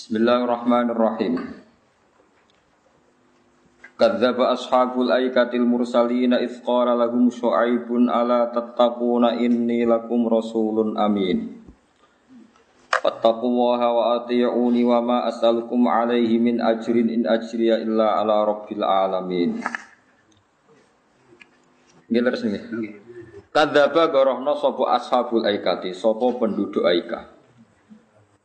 Bismillahirrahmanirrahim. Kadzdzaba ashabul aikatil mursalina idz qala lahum syu'aibun ala tattaquna inni lakum rasulun amin. Fattaqullaha wa ati'uni wa ma as'alukum alaihi min ajrin in ajriya illa ala rabbil alamin. Nggih terus nggih. Kadzdzaba gorohna sapa ashabul aikati, sapa penduduk Aika.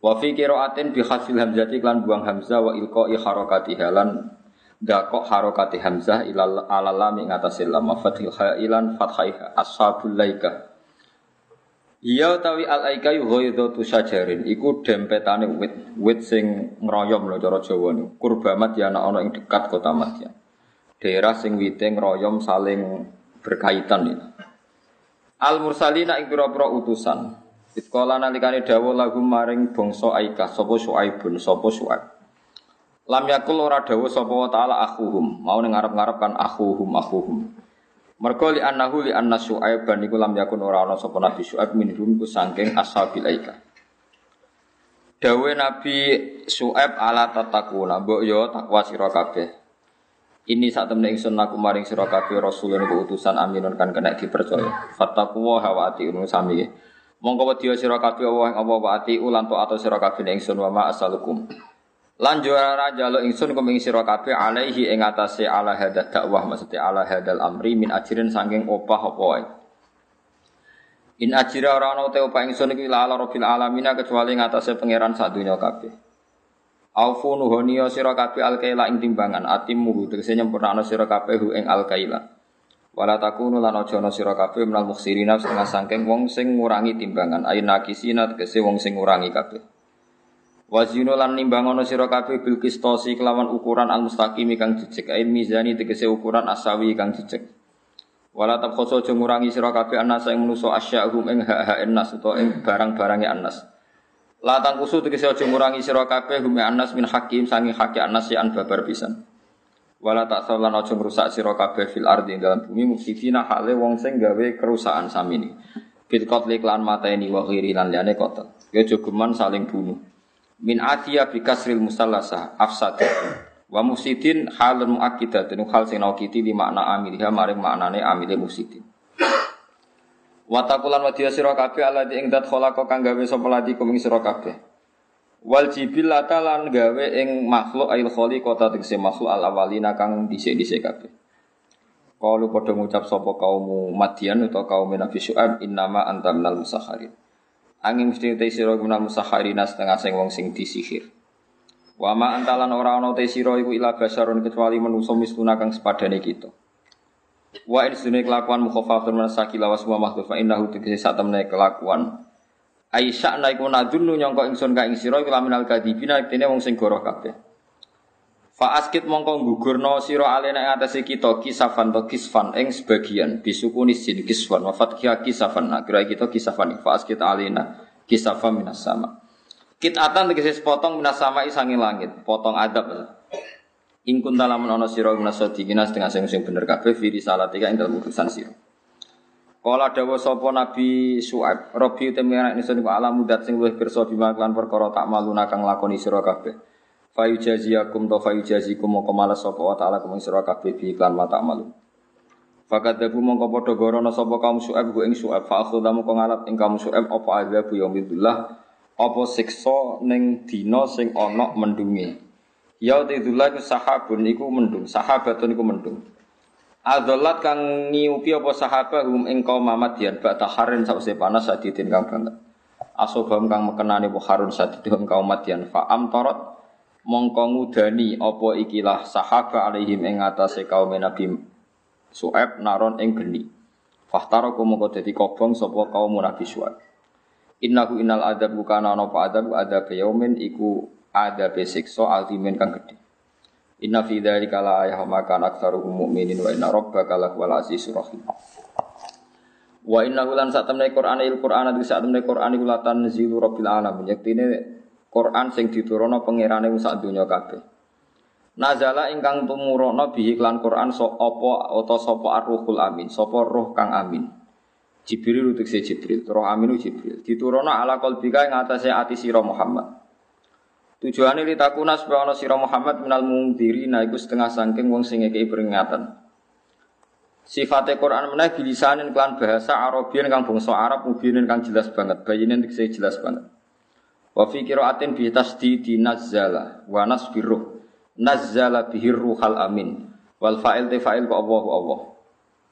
Wa fi qiraatin bi khasil hamzati lan buang hamzah wa ilqa'i harakati halan dakok harokati hamzah ilal alala ing atase lam fathil ilan fathaiha ashabul laika. Iya tawi al aika yu ghaidatu syajarin iku dempetane wit wit sing ngroyom lho cara Jawa niku. Kurbamat ya ana ing dekat kota Madyan daerah sing wite ngroyom saling berkaitan ya. Al mursalina ing pira-pira utusan Iskola nalikane dawuh lagu maring bangsa Aika sapa Syuaibun sapa Syuaib Lam yakul ora dawuh sapa wa taala akhuhum, mau ning ngarep-ngarep kan akhuhum akhuhum. Mergo li annahu li anna Syuaib ban iku lam yakun ora ana sapa Nabi Syuaib minhum ku saking ashabil aika. Dawe Nabi Syuaib ala tatakuna, mbok yo takwa sira. Ini saat temen ingsun aku maring sira kabeh rasulun iku utusan aminun kan kena dipercaya. Fattaqu wa ati unu sami. Mongko wedya sira kabeh Allah apa wa ati ulan to atau sira kabeh ingsun wa ma asalukum. Lan juara jaluk ingsun kum ing sira kabeh alaihi ing atase ala hadad dakwah maksudnya ala hadal amri min ajirin saking opah apa wae. In ajira ora ana te opah ingsun iki la ala rabbil alamin kecuali ing atase pangeran sadunya kabeh. Aufu nuhoniya sira kabeh alkaila ing timbangan atim muhu tegese nyempurnakno sira kabeh ing alkaila. Wala takunu lan aja ana sira kabeh menal mukhsirina setengah saking wong sing ngurangi timbangan ayin nakisina tegese wong sing ngurangi kabeh. Wazino lan nimbang ana sira kabeh bil kistosi kelawan ukuran al mustaqim kang jejeg ain mizani tegese ukuran asawi kang jejeg. Wala tabkhoso aja ngurangi sira kabeh anas ing manusa asyahum ing hak-hak nas utawa ing barang-barange anas. La tangkusu tegese aja ngurangi sira kabeh hum anas min hakim sangi hak anas ya an babar pisan. Wala tak salan aja ngrusak sira kabeh fil ardi dalam bumi mufsidina hale wong sing gawe kerusakan samini. Bil qatli lan mateni wa ghiri lan liyane kotor. Ya jogeman saling bunuh min atiya bi kasril musallasa afsad wa musidin halun muakkidatun hal sing naukiti di makna amiliha maring maknane amile musidin wa taqulan wa diya sira kabeh alladzi ing dat khalaqa gawe sapa ladi kuming wal jibillata lan gawe ing makhluk ail khaliqata tegese makhluk al awalina kang dhisik-dhisik kabeh Kalau padha ngucap sapa kaum Madian atau kaum Nabi Syuaib innama anta minal musakharin Angin mesti te sira guna musakharina setengah sing wong sing disihir. Wa ma antalan ora ana te sira iku ila basarun kecuali manusa misluna kang sepadane kita. Wa in sunne kelakuan mukhafafatun min sakil wa semua makhluk fa innahu tegese sak temne kelakuan. Aisyah naiku nadunu nyangka ingsun ka ing sira iku laminal kadibina tene wong sing goroh kabeh. Fa askit mongko gugurno sira alena ing atase kita kisafan to kisfan ing sebagian bisukuni sin kisfan wa fathia kisafan nah kira kita kisafan fa askit alena kisafan minas sama. Kitatan tegese sepotong minas sama isangi langit, potong adab. Ing kunta lamun ana sira minas sadiqina setengah sing sing bener kabeh fi risalatika ing dalem utusan sira. Kala dawa sapa Nabi Su'aib, Rabbi temene ingsun ku alam mudat sing luwih pirsa bima lan perkara tak maluna kang lakoni sira kabeh. Fayu jaziyakum to fayu jazikum mongko malas sapa wa ta'ala kumeng sira kabeh bi iklan mata malu. Fakat debu mongko padha gorono sapa kaum Syuaib ku ing Syuaib fa akhudha mongko ngalap ing kaum Syuaib apa adzab yaumillah apa siksa ning dina sing ana mendunge. Ya tidullah ku sahabun iku mendung, sahabatun iku mendung. Adollat kang ngiupi apa sahabat hum ing kaum Mamadian bak taharin sause panas sadidin kang banget. Asobam kang mekenani bu harun sadidin kaum Madian fa amtarat mongko ngudani apa ikilah sahaba alaihim ing atase kaum Nabi Su'aib naron ing geni. Fahtaro mongko dadi kobong sapa kaum Nabi Su'aib. Innahu innal adab kana ana apa adab adab yaumin iku adab siksa altimin kang gedhe. Inna fi dzalika la ayah maka aktsaruhum mu'minin wa inna rabbaka lahuwal azizur rahim. Wa innahu lan sak temne Qur'an il Qur'an ati sak temne Qur'an iku latan zilu rabbil alamin. Yektine Quran sing diturunno pangerane sak donya kabeh. Nazala ingkang tumurana bihi klan Quran so apa utawa sapa arruhul amin, sapa roh kang amin. Jibril utekse Jibril, roh amin Jibril. Diturunno ala qalbika ing atase ati sira Muhammad. Tujuane li takuna supaya ana sira Muhammad minal mungdiri nah iku setengah saking wong sing ngekeki peringatan. Sifate Quran meneh bilisanin kelan bahasa Arabian kang bangsa Arab mubinin kang jelas banget, bayinin dikse jelas banget. Wa fi qiraatin bi tasdidi nazzala wa nasbiruh. Nazzala bihi ruhal amin. Wal fa'il te fa'il ku Allahu Allah.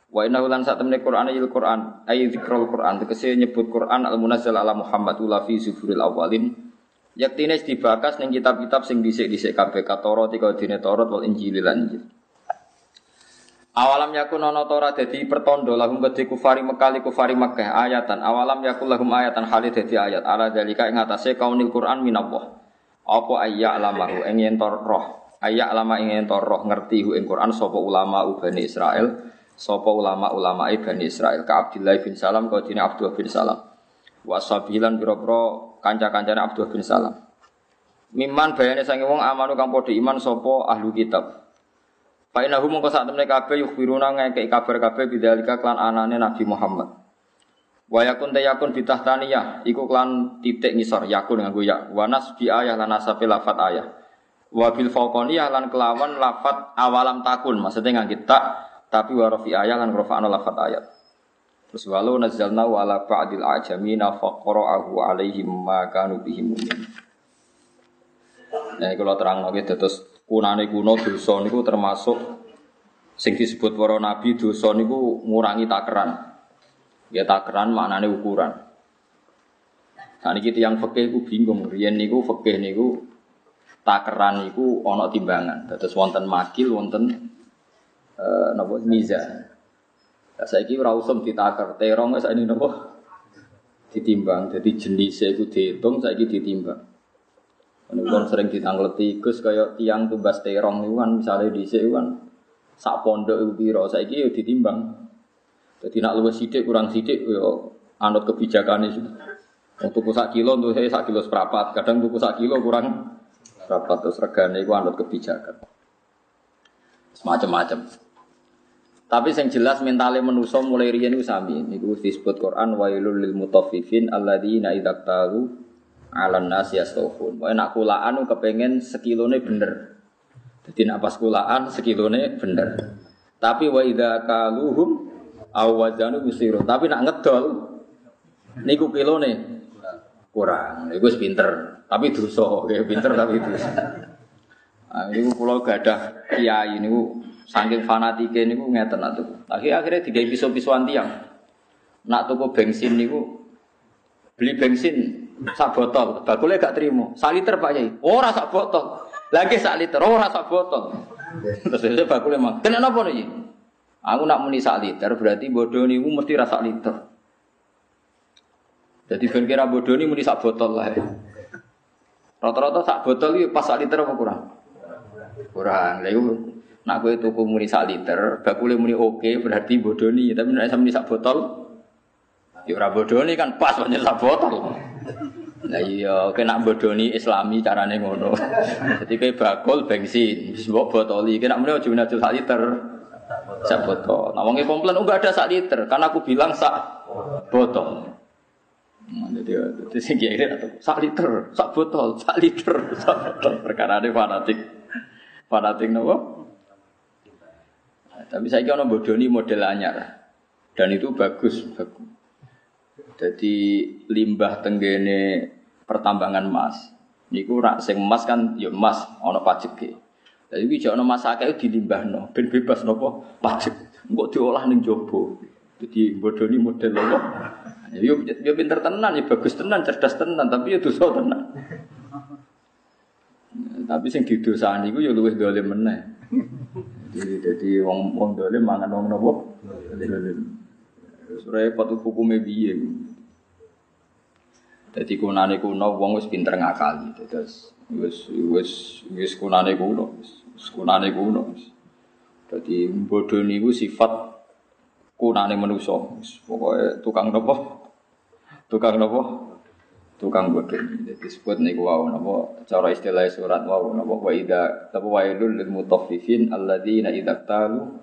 Wa innahu lan sak temne Quran ayil Quran ay zikrul Quran tegese nyebut Quran al munazzal ala Muhammad ula fi zufuril awalin. Yaktine dibakas ning kitab-kitab sing dhisik-dhisik kabeh. Katoro tiga dine Taurat wal Injil lan Injil. Awalam yakun ana tora dadi pertondo lahum kedhi kufari Mekah kufari Mekah ayatan. Awalam yakun lahum ayatan hali dadi ayat. Ala dalika ing atase kaunil Quran minallah. Apa ayya alamahu ing yen roh. Ayya alama ing yen roh. Ngerti hu ing Quran sapa ulama Bani Israel? Sapa ulama-ulama Bani Israel? Ka Abdullah bin Salam ka dine Abdullah bin Salam. Wa sabilan pira-pira kanca-kancane Abdullah bin Salam Miman bayane sange wong amanu kang padha iman sapa ahlu kitab Pak Inahu mongko saat temen kabeh yukhbiruna ngekei kabar kabeh bidzalika klan anane Nabi Muhammad. Wa yakun ta yakun bitahtaniyah iku klan titik ngisor yakun nganggo ya. Wa nasbi ayah lan nasabe lafat ayah. Wa bil fauqaniyah lan kelawan lafat awalam takun maksudnya nganggo tak tapi wa rafi ayah lan rafa'na lafat ayat. Terus walau nazzalna ala ba'dil ajamina faqra'ahu alaihim ma kanu bihi mu'min. Nah, kalau terang lagi terus kunane kuno dosa niku termasuk sing disebut para nabi dosa niku ngurangi takeran. Ya takeran maknane ukuran. Nah niki tiyang fikih ku bingung, riyen niku fikih niku takeran niku ana timbangan. Dados wonten makil, wonten eh napa miza. Lah saiki ora usum ditaker, terong wis ini napa ditimbang. Jadi jenisnya itu dihitung, saiki ditimbang. Ini kan sering ditangleti Gus kayak tiang tumbas terong itu kan misalnya di sini kan sak pondok itu biro saya yo ditimbang. Jadi nak luwes sidik kurang sidik yo anut kebijakan itu. Untuk sak kilo untuk saya sak kilo seperempat, kadang untuk sak kilo kurang seperempat terus regane itu anut kebijakan. Semacam-macam. Tapi yang jelas mentalnya manusia mulai rian itu sami. Niku disebut Quran wailul lil mutaffifin alladzina idza talu alan nas yastofun. Pokoke nak kulaan kepengen sekilone bener. Jadi nak pas kulaan sekilone bener. Tapi wa idza kaluhum aw wazanu. Tapi nak ngedol niku kilone kurang. Iku wis pinter, tapi dosa. Kayak pinter tapi dosa. Nah, ini pulau gadah kiai ini saking fanatike niku ngeten atuh. Akhirnya akhirnya tiga pisau-pisauan tiang. Nak tuku bensin niku beli bensin sak botol, bakule gak terima. Sak liter Pak Yai. Ora sak botol. Lagi sak liter, ora sak botol. Terus bakule mang. Kena napa nih? Aku nak muni sak liter berarti bodoh niku mesti rasa liter. Jadi ben kira bodoh ini muni sak botol lah. Rata-rata sak botol itu pas sak liter apa kurang? Kurang. Lah nak kowe tuku muni sak liter, bakule muni oke berarti bodoh nih. Tapi nek muni sak botol, ya ora bodoh kan pas banyak sak botol. Nah iya, kena bodoni Islami carane ngono. Jadi kayak bakul bensin, wis mbok botoli, kena mrene aja minat sak liter. Sak botol. Nah wong komplain enggak ada sak liter, karena aku bilang sak botol. Nah, jadi jadi sing kira atau sak liter, sak botol, sak liter, sak botol. Perkara ini fanatik, fanatik nopo. Tapi saya kira bodoni model anyar, dan itu bagus, bagus. Jadi limbah tenggene pertambangan emas. Niku rak sing emas kan ya emas ana pajeke. Jadi iki ana emas akeh dilimbahno ben bebas napa pajek. Engko diolah ning jaba. Jadi bodoni model apa? Ya yo yo pinter tenan, ya bagus tenan, cerdas tenan, tapi ya dosa tenan. Tapi sing didosani iku ya luwih dolim meneh. Jadi jadi wong wong dolim mangan wong napa? Dolim. Repot hukumnya biye. Jadi kunane kuno wong wis pinter ngakali. Terus wis wis wis kunane kuno, wis kunane kuno. Jadi bodoh niku sifat kunane manusa. Pokoke tukang nopo? Tukang nopo? Tukang bodoh. Jadi disebut niku wau nopo? Cara istilah surat wau nopo? Wa idza tabu wailul lil mutaffifin alladzina idza talu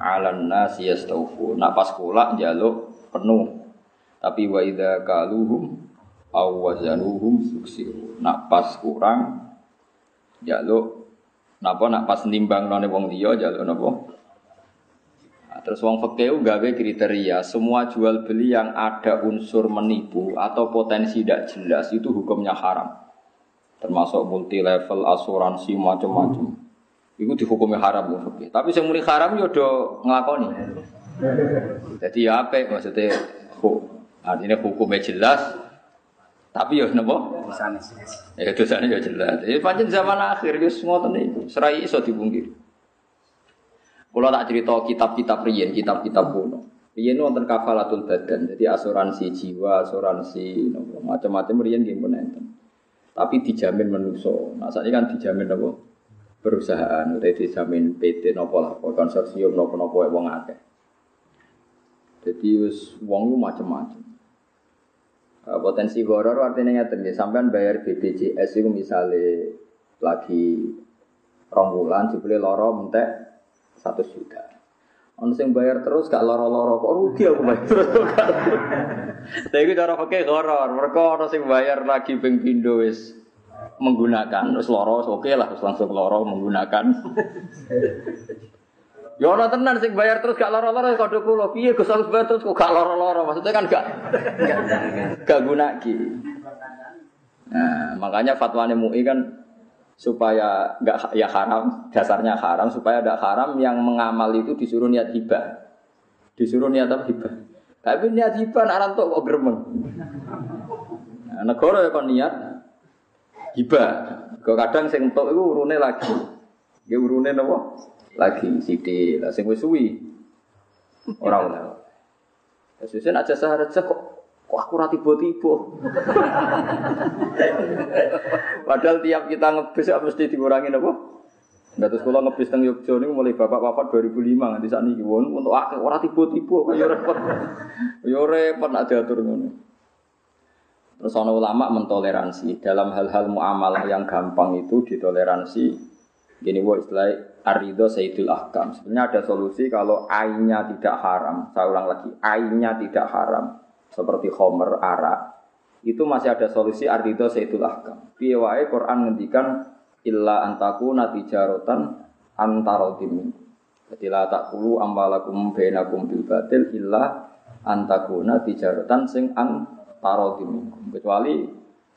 'alan nasi yastawfu. Nak pas kula njaluk penuh. Tapi wa idza kaluhum aw wazanuhum yuksiru. Nak pas kurang jaluk napa nak pas nimbang none wong liya jaluk napa terus wong fikih gawe kriteria semua jual beli yang ada unsur menipu atau potensi tidak jelas itu hukumnya haram. Termasuk multi level asuransi macam-macam. Itu dihukumi haram wong fikih. Tapi sing muni haram yo do nglakoni. Jadi ya apa maksudnya artinya hukumnya jelas tapi ya napa? Ya dosane ya jelas. Ya pancen zaman akhir wis ngoten niku. Serai iso dipungkiri. Kalau tak cerita kitab-kitab riyen, kitab-kitab kuno. Riyen wonten kafalatul badan, jadi asuransi jiwa, asuransi macam-macam riyen nggih pun enten. Tapi dijamin menuso. Nah, kan dijamin apa? Perusahaan, udah dijamin PT nopo lah, konsorsium nopo nopo wong akeh. Jadi wis wong lu macam-macam. Uh, potensi horor artinya ngeten nggih, sampean bayar BPJS itu misalnya lagi rong bulan dibeli loro mentek satu juta. Ono sing bayar terus gak loro-loro kok rugi aku bayar terus. Tapi cara pakai horor, mereka ono sing bayar lagi ping pindho wis menggunakan terus loro oke lah terus langsung loro menggunakan. Ya ono tenan sing bayar terus gak loro-loro kode kula. Piye Gus harus bayar terus kok gak loro-loro? Maksudnya kan gak gak gunaki. Nah, makanya fatwane MUI kan supaya nggak ya haram dasarnya haram supaya tidak haram yang mengamal itu disuruh niat hibah. Disuruh niat apa? Hibah. Tapi niat hibah nak rantuk kok gremeng. Nah, negara ya kon niat hibah. Kok kadang sing entuk itu urune lagi. Ya urune nopo lagi sithik. Lah sing wis suwi. Ora ora Sesuai aja sahaja kok Kok aku rati tiba-tiba. Padahal tiap kita ngebis ya mesti dikurangi apa? Nggak terus kalau ngebis teng Yogyo ini mulai bapak wafat 2005 nanti saat ini won untuk akeh orang tiba-tiba kayak repot, kayak repot nak diatur ngono. Terus ulama mentoleransi dalam hal-hal muamalah yang gampang itu ditoleransi. Gini wo istilah arido sayyidul ahkam. Sebenarnya ada solusi kalau ainnya tidak haram. Saya ulang lagi, ainnya tidak haram seperti Homer, Ara, itu masih ada solusi artido seitul ahkam. Piye Quran ngendikan illa antaku natijarotan antarodim. Jadi la takulu ambalakum bainakum bil batil illa antakuna tijarotan sing antarodim. Kecuali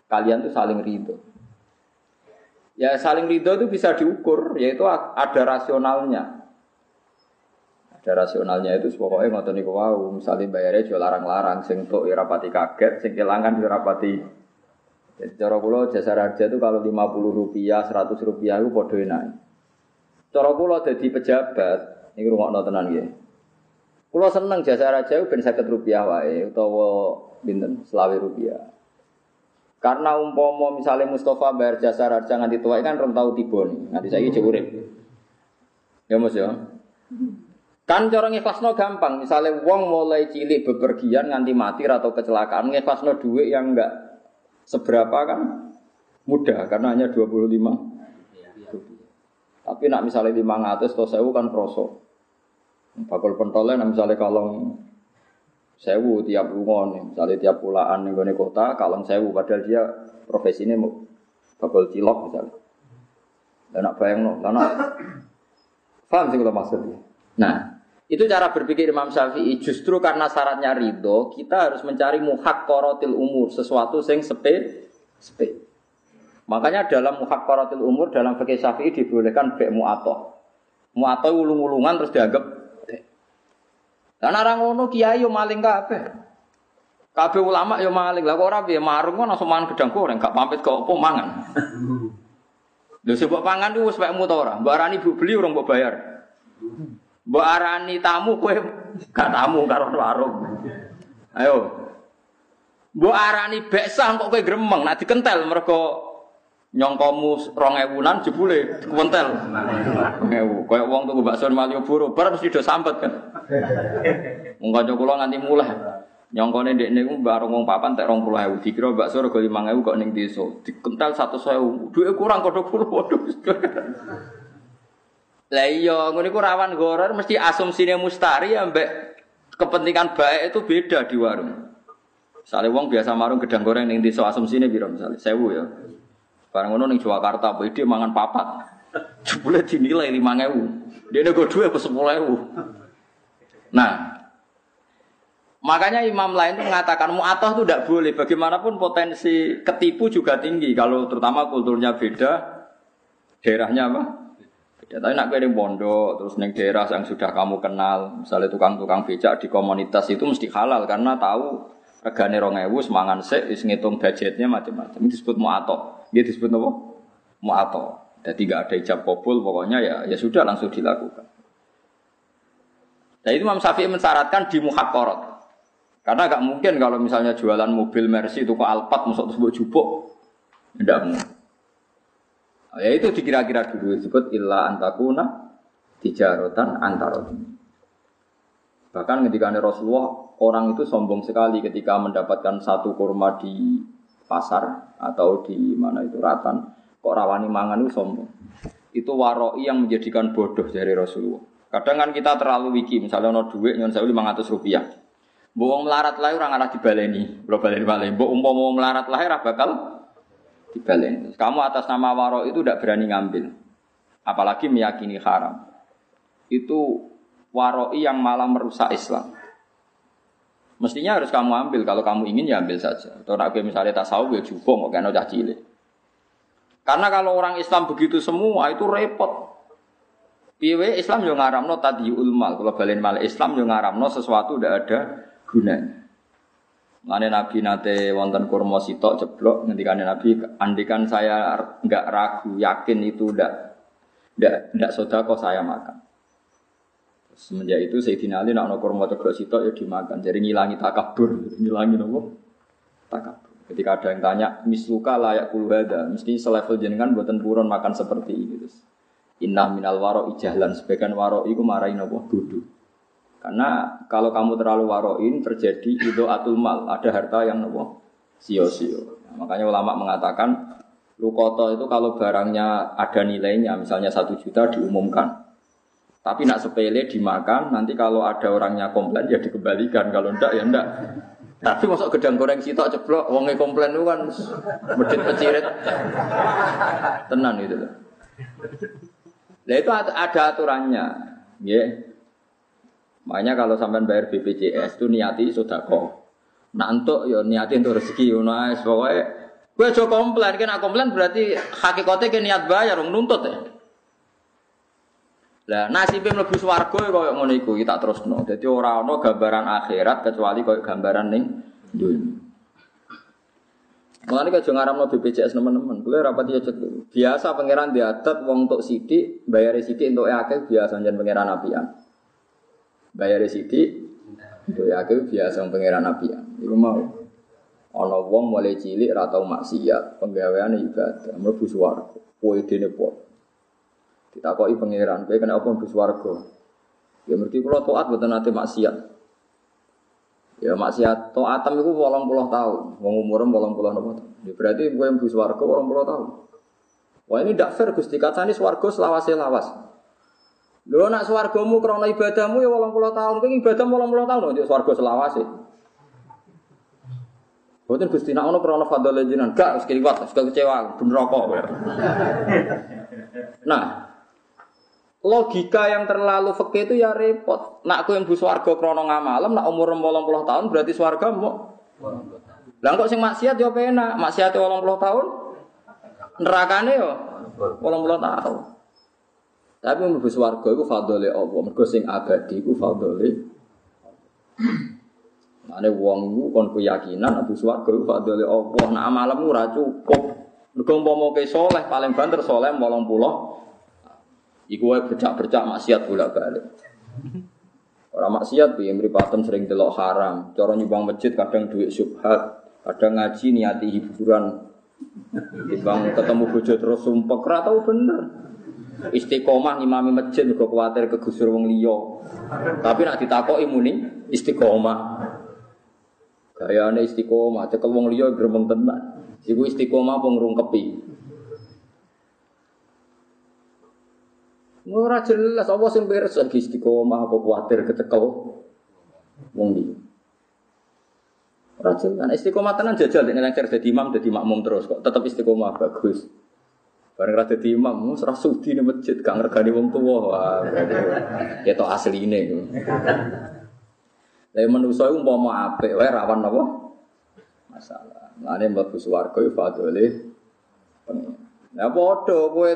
kalian tuh saling ridho. Ya saling ridho itu bisa diukur, yaitu ada rasionalnya. Ada rasionalnya itu pokoknya ngotot niku wow, misalnya bayarnya jual larang-larang, sing tuh ya rapati kaget, sing kelangan ya rapati. Jadi cara kula jasa raja itu kalau 50 rupiah, 100 rupiah itu podo enak. Cara kula jadi pejabat, ini rumah tenan ya. Kula seneng jasa raja itu ben 50 rupiah wae utawa binten selawi rupiah. Karena umpomo misalnya Mustafa bayar jasa raja nganti tua kan rom tau tiba nih, nganti saya urip. Ya mas ya. Kan cara ngikhlasno gampang, misalnya wong mulai cilik bepergian nganti mati atau kecelakaan, ngikhlasno duit yang enggak seberapa kan mudah karena hanya 25 Tapi nak misalnya 500 atau sewu kan proso. Bakul pentolnya nah misalnya kalau sewu tiap nih, misalnya tiap pulaan nih kota, kalau sewu padahal dia profesinya bakul cilok misalnya. Dan nak bayang no, karena paham sih kalau maksudnya. Nah, itu cara berpikir Imam Syafi'i. Justru karena syaratnya ridho, kita harus mencari muhak korotil umur, sesuatu yang sepe, sepe. Makanya dalam muhak korotil umur, dalam fikih Syafi'i dibolehkan bek mu'atoh. Mu'atoh ulung-ulungan terus dianggap bek. Dan orang ngono kiai yo maling kabeh. Kabeh ulama yo maling. Lah kok ora piye marung kok langsung mangan gedang goreng, gak pamit kok opo mangan. Lho sebab pangan itu wis pekmu ta ora? Mbok arani bu beli orang mbok bayar. Mbok arani tamu kowe gak tamu karo warung. Ayo. Mbok arani beksa kok kowe gremeng, nak dikentel mergo nyongkomu rong ewunan jebule kentel. Ewu, koyo wong tuku bakso Malioboro, bar mesti do sampet kan. Wong kanca kula nganti mulai. Nyongkone ndek niku bareng wong papan tek 20.000 dikira bakso rego 5.000 kok ning desa. Dikentel 100.000. Duwe kurang kodho kula waduh. Lah iya, ngono iku rawan goror mesti asumsine mustari ambek kepentingan baik itu beda di warung. Misalnya wong biasa marung gedang goreng ning desa asumsine piro misalnya 1000 ya. Barang ngono ning Jakarta, dia mangan papat. Jebule dinilai 5000. Dia nego dua ke 10000. Nah, Makanya imam lain itu mengatakan mu'atoh itu tidak boleh. Bagaimanapun potensi ketipu juga tinggi. Kalau terutama kulturnya beda, daerahnya apa? Ya, tapi nak kue bondo, terus neng daerah yang sudah kamu kenal, misalnya tukang-tukang becak di komunitas itu mesti halal karena tahu regane rong ewu semangan sik is ngitung budgetnya macam-macam. Ini disebut mu'atoh. Dia disebut apa? Mu'atoh. Jadi nggak ada ijab kabul, pokoknya ya ya sudah langsung dilakukan. Nah itu Imam Syafi'i mensyaratkan di muhakkorot. Karena agak mungkin kalau misalnya jualan mobil Mercy itu kok Alphard masuk tersebut jubuk. Tidak mungkin. Nah, ya itu dikira-kira dulu disebut illa antakuna tijarotan antarotin. Bahkan ketika Rasulullah orang itu sombong sekali ketika mendapatkan satu kurma di pasar atau di mana itu ratan kok rawani mangan itu sombong. Itu waroi yang menjadikan bodoh dari Rasulullah. Kadang kan kita terlalu wiki, misalnya no duit nyon saya 500 rupiah. Bawa melarat lah orang arah dibaleni, lo baleni baleni. Umpam mau melarat lah bakal dibaleni. Kamu atas nama waro itu tidak berani ngambil, apalagi meyakini haram. Itu waroi yang malah merusak Islam. Mestinya harus kamu ambil. Kalau kamu ingin ya ambil saja. Atau nak misalnya tak tahu ya cukup, mau kena cilik. Karena kalau orang Islam begitu semua itu repot. Piwe Islam yo ngaramno tadi ulmal. Kalau balen mal Islam yo ngaramno sesuatu udah ada gunanya. Mane Nabi nate wonten kurma sitok ceblok ngendikane Nabi andikan saya nggak ragu yakin itu ndak ndak ndak kok saya makan. Semenjak itu Sayyidina Ali nak kurma ceblok sitok ya dimakan. Jadi ngilangi takabur, ngilangi nopo? Takabur. Ketika ada yang tanya, misluka layak kulhada, mesti selevel jenengan buatan buron makan seperti ini. Inna minal waro ijahlan, sebagian waro itu marahin apa? Bodoh. Karena kalau kamu terlalu waroin terjadi itu atul mal, ada harta yang apa? Sio-sio. Nah, makanya ulama mengatakan lukoto itu kalau barangnya ada nilainya, misalnya satu juta diumumkan. Tapi nak sepele dimakan, nanti kalau ada orangnya komplain ya dikembalikan, kalau enggak ya enggak. Tapi masuk gedang goreng sitok ceplok, wonge komplain itu kan medit pecirit. Tenan itu. Nah itu ada aturannya, ya. Makanya kalau sampai bayar BPJS itu niati sudah kok. Untuk ya niati untuk rezeki, nah pokoknya gue coba komplain, kan komplain berarti hakikatnya kan niat bayar, nuntut ya. Lah nasibnya mlebu swarga ya koyo ngono iku kita terusno. Dadi ora ana gambaran akhirat kecuali koyo gambaran ning dunya. Mulane aja ngaramno BPJS teman-teman. Rapat ya cek. Biasa pangeran diatet wong untuk sidik, bayar sidik untuk akeh biasa jan pangeran apian. Bayar sidik untuk akeh biasa wong pangeran apian. Iku mau ana wong mulai cilik ra maksiat, penggaweane ibadah, mlebu swarga. Kowe dene pot. Ditakoki pangeran, kowe kena apa mbus warga? Ya mergi kula taat mboten nate maksiat. Ya maksiat taatem iku 80 tahun, wong umure 80 napa. Ya berarti kowe warga 80 tahun. Wah ini tidak fair Gusti katane swarga selawase lawas. Lho nak swargamu krana ibadahmu ya 80 tahun, kowe ibadah 80 tahun yo swarga selawase. Boten Gusti nak ono krana fadhole jenengan, gak wis kliwat, wis kecewa, ben rokok. Nah, Logika yang terlalu fakih itu ya repot. Nak aku yang bus warga krono ngamalem, nak umur 80 tahun berarti swarga mau. Lah kok sing maksiat yo penak, maksiat 80 tahun. Nerakane yo 80 tahun. Tapi mlebu swarga iku fadhole Allah, mergo sing abadi iku fadhole. Mane wong iku kon keyakinan mlebu swarga iku fadhole Allah. Nak amalmu ora cukup. Mergo umpama ke saleh paling banter saleh 80 Iku wae bercak-bercak maksiat bolak-balik. Orang maksiat piye mripaten sering delok haram, cara nyumbang masjid kadang duit subhat, kadang ngaji niati hiburan. Timbang ketemu bojo terus sumpek ra tau bener. Istiqomah ngimami masjid kok kuwatir kegusur wong liya. Tapi nak ditakoki muni istiqomah. Gayane istiqomah, cekel wong liya gremeng tenan. Iku istiqomah apa ngrungkepi. Ora jelas apa sing beres lagi istiqomah apa kuatir kecekel wong iki. Rajin kan istiqomah tenan jajal dengan yang jadi imam jadi makmum terus kok tetap istiqomah bagus. Bareng ra dadi imam, ra sudi ning masjid gak ngergani wong tuwa. Wah, ya to asline. Lah manusa iku umpama apik wae rawan? Masalah. Lane mlebu swarga yo fadole. Lah padha kowe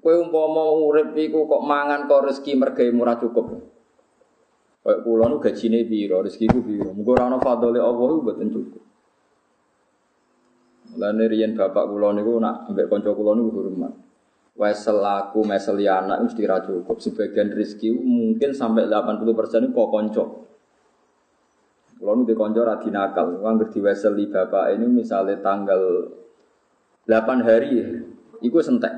kowe umpama urip iku kok mangan kok rezeki mergawe murah cukup. Kayak kula nu gajine piro, rezekiku piro. Muga ora ana fadole Allah iku mboten cukup. Lan riyen bapak kula niku nak ambek kanca kula niku hormat. Wes selaku meseli anak mesti ra cukup. Sebagian rezeki mungkin sampai 80% kok kanca. Kula nu kanca ra dinakal. Wong diweseli bapak ini misalnya tanggal 8 hari iku sentek.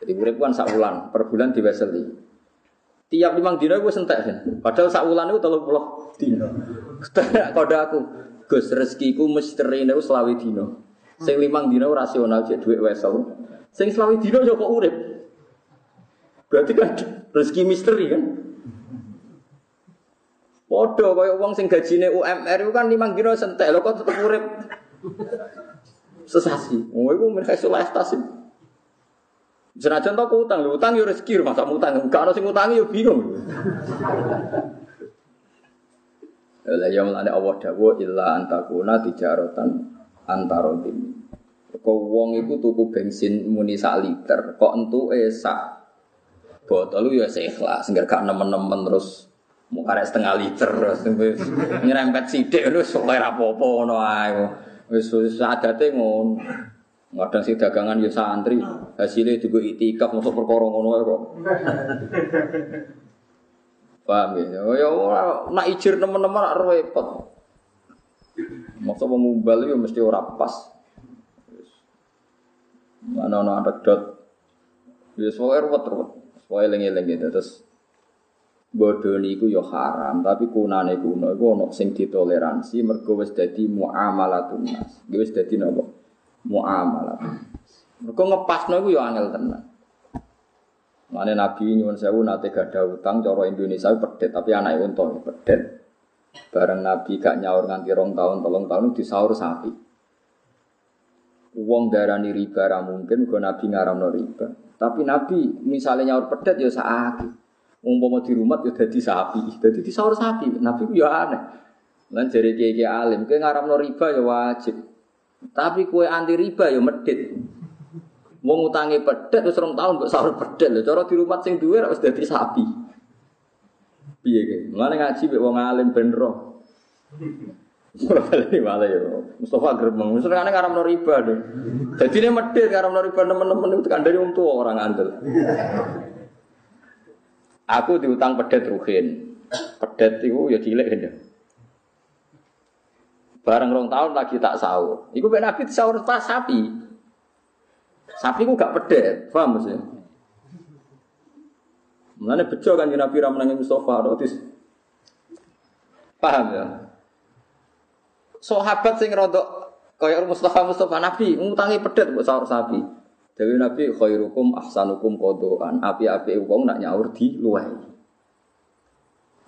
Jadi urip kan sak wulan, per bulan diweseli. Tiap limang dino gue sentek kan. Padahal sak wulan itu telur puluh dino. Kode aku, Gus rezekiku misteri itu selawi dino. Sing limang dino rasional cek duit wesel. Sing selawi dino yo kok urip. Berarti kan rezeki misteri kan. Podo kaya wong sing gajine UMR itu kan limang dino sentek lho kok tetep urip. Sesasi. Oh iku mereka solastasi. Senajan tau utang, lho utang yo rezeki masa utang. Enggak ana sing utangi yo bingung. Lah ya mulane Allah dawuh illa antakuna tijaratan antara Kok wong iku tuku bensin muni sak liter, kok entuke sak botol ya seikhlas, enggak gak nemen-nemen terus mau karek setengah liter terus nyerempet sithik terus ora apa-apa ngono ae. Wis adate. Kadang sing dagangan ya santri, hasilnya juga itikaf masuk perkara ngono kok. Paham ya? Ya ora nak ijir teman-teman repot. Masa mengumbal itu mesti ora pas. Ana anekdot. Ya soalnya ruwet-ruwet. Soalnya eling-eling gitu. Terus bodoh niku yo haram, tapi kunane kuno iku ono sing ditoleransi mergo wis dadi muamalatun nas. Wis dadi napa? Muamalatun. Mergo ngepasno iku yo angel tenan. Mane Nabi nyuwun sewu nate gadah utang cara Indonesia pedet, tapi anak unta pedet. Bareng Nabi gak nyaur nganti rong tahun, tolong tahun disaur sapi. Uang darani riba ra mungkin, gue Nabi ngaramno riba. Tapi Nabi misalnya nyaur pedet ya saaki. Umpama di rumah ya jadi sapi, jadi disaur sapi. Nabi ya aneh. Lan jari kiai alim, kue ngaramno riba ya wajib. Tapi kue anti riba ya medit. Mau ngutangi pedet terus rong tahun buat sahur pedet lho. Cara di rumah sing duwe harus jadi sapi. Piye ge? Mulane ngaji mek wong alim ben. Ora bali malah ya. Mustafa gremeng. Wis kan ngaramno riba deh. Dadi ne medhit ngaramno riba nemen-nemen itu kan dari wong tua orang andel. Aku diutang pedet ruhin. Pedet itu ya cilik kan. Bareng rong tahun lagi tak sahur. Iku ben Nabi sahur pas sapi. Sapi ku gak pedet, paham maksudnya? Mulane bejo kan Nabi ra menangi Mustafa rotis. Paham ya? Sahabat sing rodok kaya Mustafa Mustafa Nabi ngutangi pedet buat sahur sapi. Dewi Nabi khairukum ahsanukum kodoan. Api-api wong nak nyaur di luai.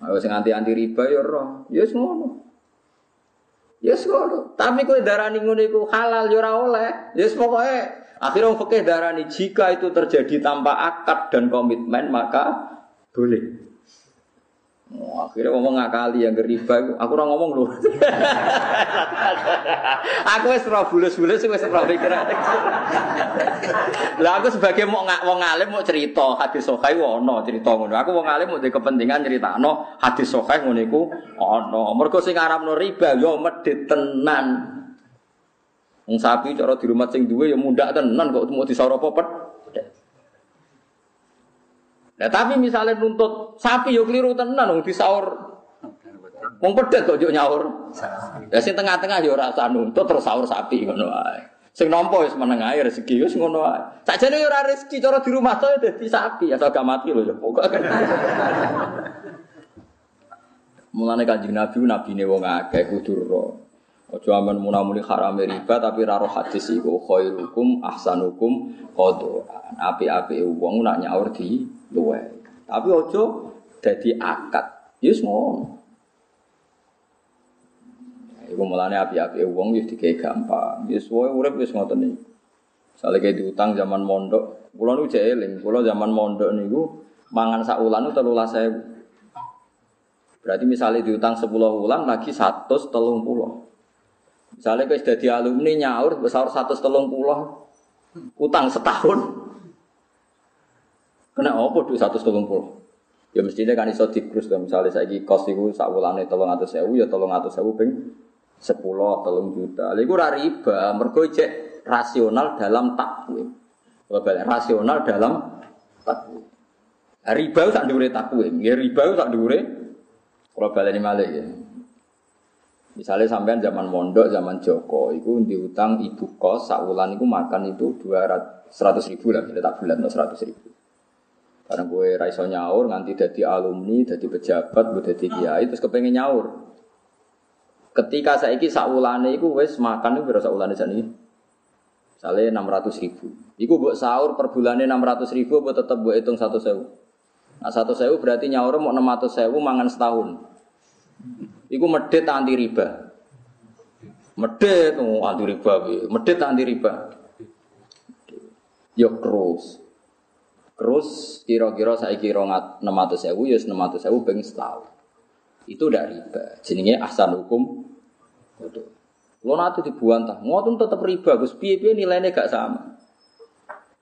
Ayo sing anti-anti riba ya roh. Ya yes, ngono. Ya yes, ngono. Tapi kowe darani ngono iku halal ya ora oleh. Ya yes, pokoke Akhirnya fikih darani jika itu terjadi tanpa akad dan komitmen maka boleh. Oh, akhirnya ngomong ngakali yang geriba, aku orang ngomong loh. aku es roh bulus-bulus, wes roh pikiran. Lah aku sebagai mau nggak mau ngalim mau cerita hadis sokai wono cerita ngono. Aku mau ngalim mau di kepentingan cerita no hadis sokai ngono iku ono. Mergo sing aramno riba yo medit tenan. Wong sapi cara di rumah sing duwe ya mundak tenan kok mau disaur apa pet. Nah, tapi misalnya nuntut sapi yo keliru tenan wong disaur. Wong pedet kok yo nyaur. Ya sing tengah-tengah yo ora usah nuntut terus saur sapi ngono wae. Sing nampa wis meneng ae rezeki wis ngono wae. Sakjane yo ora rezeki cara di rumah to dadi sapi asal gak mati lho yo pokoke. Mulane Kanjeng Nabi nabine wong akeh kudu. Ojo aman munamuni haram riba tapi raro hadis iku khairukum ahsanukum qadaan. Api-api wong nak nyaur di luwe. Tapi ojo dadi akad. Yes ngono. Iku mulane api-api wong wis dikei gampang. Wis wae urip wis ngoten niku. Sale kayak diutang zaman mondok, kula niku jek eling, kula zaman mondok niku mangan sak itu 13.000. Berarti misalnya diutang 10 wulan lagi 130. Misalnya sudah di alumni nyaur besar 130 utang setahun. Kena apa duit 130? Ya mestinya kan iso dikrus kan misalnya saya kos itu sak wulane 300.000 ya 300.000 ping 10 3 juta. Iku ora riba, mergo rasional dalam takwim. Rasional dalam takwim. Riba tak dhuwure takwim, ya riba tak dhuwure kalau baleni malih ya. Misalnya sampean zaman mondok, zaman Joko, itu diutang ibu kos, sakulan itu makan itu dua seratus ribu lah, kita tak bulan seratus ribu. Karena gue raiso nyaur, nganti jadi alumni, jadi pejabat, gue jadi kiai, terus kepengen nyaur. Ketika saya iki sakulane itu wes makan itu berasa sakulane sana Misalnya enam ratus ribu. Iku buat sahur per bulannya enam ratus ribu, buat tetap buat hitung satu sewu. Nah satu sewu berarti nyaur mau enam ratus sewu mangan setahun. Iku medit anti riba. Medit oh, anti riba, medit anti riba. Yo terus. Terus kira-kira saya kira enam ratus ratus sewu pengen setahun. Itu udah riba. Jenenge ahsan hukum. Lo nanti dibuantah, ngotot tetap riba, gus piye-piye nilainya gak sama.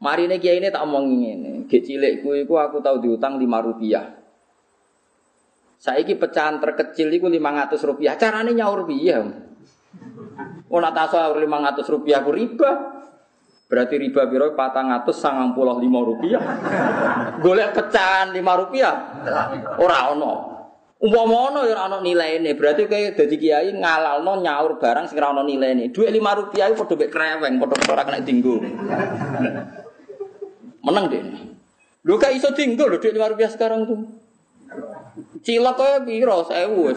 Mari ini kiai ini tak omong ini, itu aku tahu diutang lima rupiah. Saiki pecahan terkecil itu 500 rupiah. Caranya nyaur. Oh nak tasawur 500 rupiah aku riba. Berarti riba biro patang atus sangang puluh lima rupiah. Golek pecahan lima rupiah. Orang ono. Umpama ono ya ono nilai ini. Berarti kayak jadi kiai ngalal no nyaur barang sing ono nilai ini. Dua lima rupiah itu podo kreweng, podo ora kena tinggu. Menang deh. Lu kayak iso tinggal loh duit lima rupiah sekarang tuh. Cilok kaya piro sewu.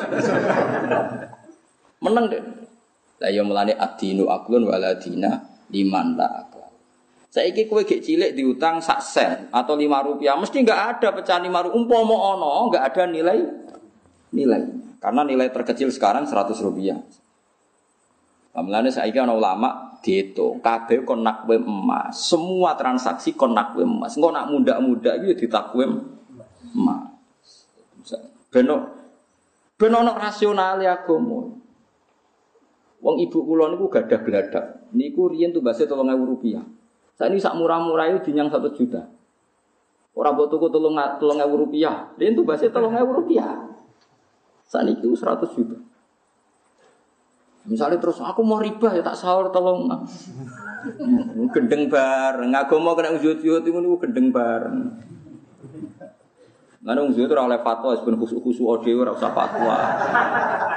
Menang deh. Lah ya mulane adinu aklun waladina liman la. Saiki kowe gek cilik diutang sak sen atau lima rupiah, mesti nggak ada pecahan lima rupiah. Umpama ono, nggak ada nilai nilai. Karena nilai terkecil sekarang seratus rupiah. Mulane saiki ana ulama dihitung kabeh kon nakwe emas. Semua transaksi kon nakwe emas. Engko nak muda-muda iki ditakwim emas. Beno beno ono rasionale agama. Wong ibu kula niku gadah gladak. Niku tuh base 3000 rupiah. Saat ini sak murah-murah itu dinyang satu juta. Orang buat tuku tolong tolong ewu rupiah. Dia itu bahasa tolong ewu rupiah. Saat ini itu seratus juta. Misalnya terus aku mau riba ya tak sahur tolong. gendeng bareng. Agama kena ujut-ujut itu gendeng bareng. Nggak nung itu oleh fatwa, sebenarnya khusus khusus audio ora usah fatwa.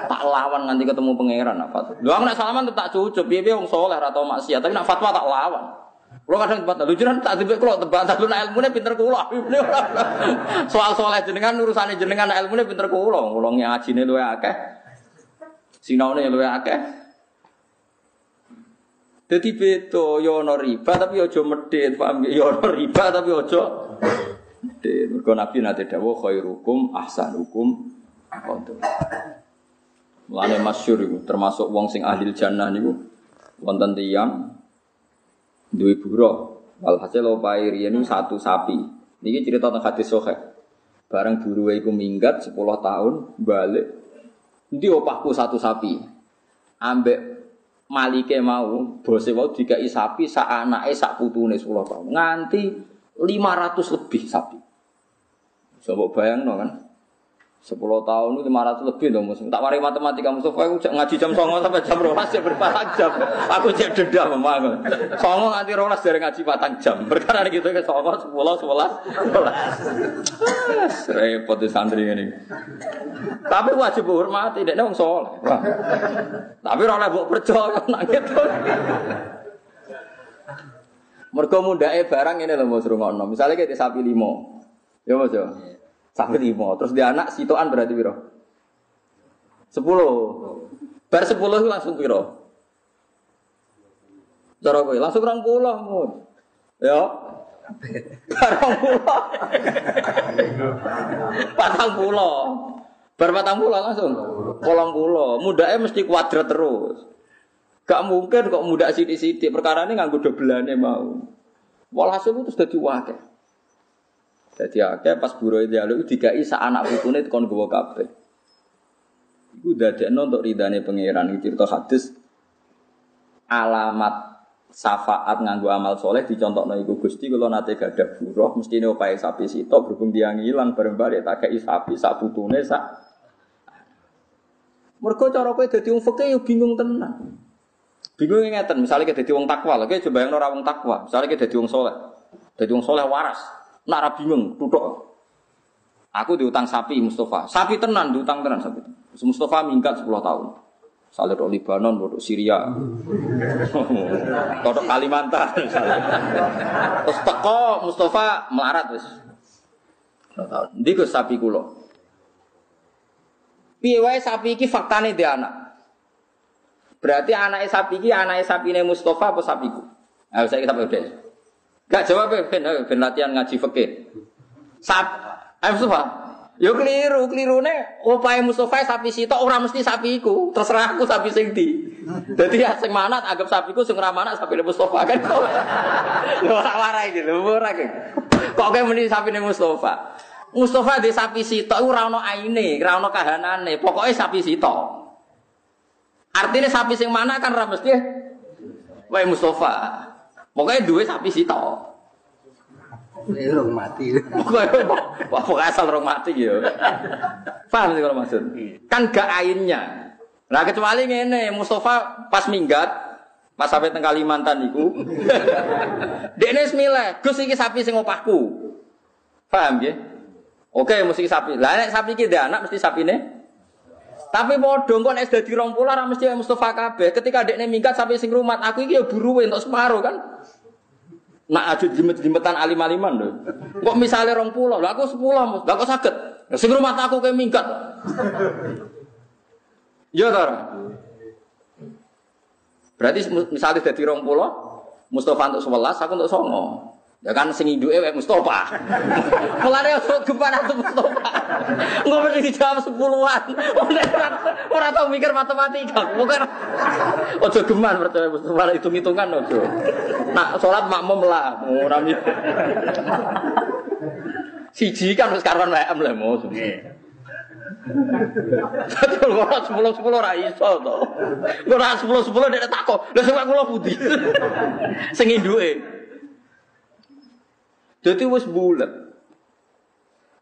tak lawan nanti ketemu pangeran apa? Doang nak salaman tak cucup, biar soleh atau maksiat, tapi nak fatwa tak lawan. Kalau kadang tempat lu jangan tak tiba kalau tempat lu nak ilmunya pinter kulo. Soal soleh jenengan urusannya jenengan ilmunya pinter kulo, kulo ngaji nih lu ya akeh, sinau nih lu ya akeh. Jadi beto yono riba tapi ojo medit, paham ya? Yono riba tapi ojo Mergo Nabi nate dawuh khairukum ahsanukum qadar. Mulane masyhur iku termasuk wong sing ahli jannah niku wonten tiyang duwe buruh. Walhasil opae riyen satu sapi. Niki cerita tentang hadis sahih. Bareng buruhe iku minggat 10 tahun balik. Ndi opahku satu sapi. Ambek malike mau, bose mau dikai sapi sak anake sak putune 10 tahun. Nganti 500 lebih sapi. Coba bayang no kan. 10 tahun itu 500 lebih dong musuh. Tak mari matematika musuh aku ngaji jam 9 sampai jam 12 ya berapa jam. Aku cek dendam memang. Songo nganti 12 dari ngaji patang jam. Perkara gitu ke songo 10 11 12. Repot di santri ini. Tapi wajib hormati dekne wong saleh. Tapi oleh mbok percaya nang gitu. Mergo mundake barang ini lho Mas rungokno. Misale kayak sapi limo. Ya Mas ya. Sapi limo. Terus dia anak sitoan berarti piro? Sepuluh. Bar sepuluh langsung piro? Cara kowe langsung rong puluh mun. Ya. Barang puluh. Patang puluh. Bar patang pulau langsung. Polong pulau. Mudaknya mesti kuadrat terus. Gak mungkin kok muda sidik-sidik. Perkara ini nganggo dobelane mau. Walhasil itu sudah diwakil. Jadi akeh pas buru dialog dikai sa anak putune kon gowo kabeh. Iku dadekno untuk ridane pangeran iki cerita hadis alamat syafaat nganggo amal soleh dicontohno iku Gusti kula nate gadah buruh mesti opahe sapi sitok berhubung dia ngilang bareng balik tak kei sapi sak putune sak Mergo cara kowe dadi wong fikih yo bingung tenan. Bingung ngeten, misalnya kita dadi wong takwa, lagi coba yang ora wong takwa, misalnya kita dadi wong soleh. Dadi wong soleh waras, nak ra bingung, tutuk. Aku diutang sapi Mustafa, sapi tenan diutang tenan sapi. Mustafa minggat 10 tahun. Misalnya dari Libanon, dari Syria, atau Kalimantan. Terus teko Mustafa melarat wis. Ndi sapi kulo. Piye wae sapi iki faktane dia anak. Berarti anak sapi iki anake sapine Mustafa apa sapiku? Ayo saya kita udah. Gak jawab ben ben latihan ngaji fikih. Sap, ayo Mustafa. Yo keliru, kelirune opahe Mustafa sapi sitok ora mesti sapiku. Terserah aku sapi sing di. Dadi ya sing manat anggap sapiku sing ora manat sapine Mustafa kan. Lho ora warai iki lho ora Kok kayak muni sapine Mustafa. Mustafa di sapi sitok ora ono aine, ora ono kahanane. Pokoke sapi sitok. Artinya sapi sing mana kan ra mesti wae Mustafa. Pokoknya dua sapi sito. Rong mati. Pokoknya asal rong mati ya. Paham sih kalau maksud? Kan gak ainnya. Nah kecuali ngene, Mustafa pas minggat, pas sampai teng Kalimantan iku. Dekne milih, Gus iki sapi sing opahku. Paham ya? Oke, mesti sapi. Lah nek sapi iki anak mesti sapine tapi padha kok nek dadi 20 ora mesti Mustafa kabeh. Ketika dekne minggat sampai sing rumat, aku iki ya buruwe untuk separuh kan. Nak ajut jimet-jimetan alim-aliman lho. Kok misale 20, lha aku 10, lha kok saged. Sing rumat aku kayak minggat. Ya ta. Berarti misalnya dadi 20, Mustafa untuk 11, aku untuk 9. Ya kan sing induke wae Mustofa. Mulane gempa nang Mustofa. Engko mesti dijawab sepuluhan. Ora tau mikir matematika. Bukan ojo geman percaya Mustofa hitung-hitungan ojo. Nak salat makmum lah, ora. Siji kan wis karuan wae lah mau. Dadi ora 10 10 ora iso to. Ora 10 10 nek takok. Lah sing kula putih. Sing induke. Jadi wis bulat.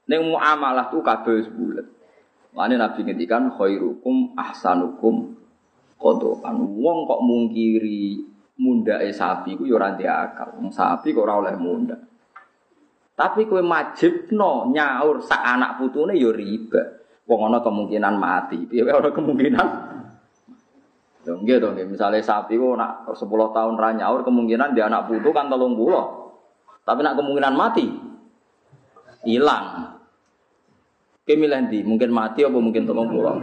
Neng muamalah tuh kabeh wis bulat. Mane Nabi ngendikan khairukum ahsanukum kodokan. Wong kok mungkiri mundake sapi ku ya ora akal. Wong sapi kok ora oleh munda. Tapi kowe majibno nyaur sak anak putune ya riba. Wong ana kemungkinan mati. Piye ana kemungkinan Lho nggih to nggih, misale sapi ku nak 10 tahun ra nyaur kemungkinan dia anak putu kan 30. Tapi nak kemungkinan mati, hilang. Kemilih di, mungkin mati apa mungkin tolong pulang.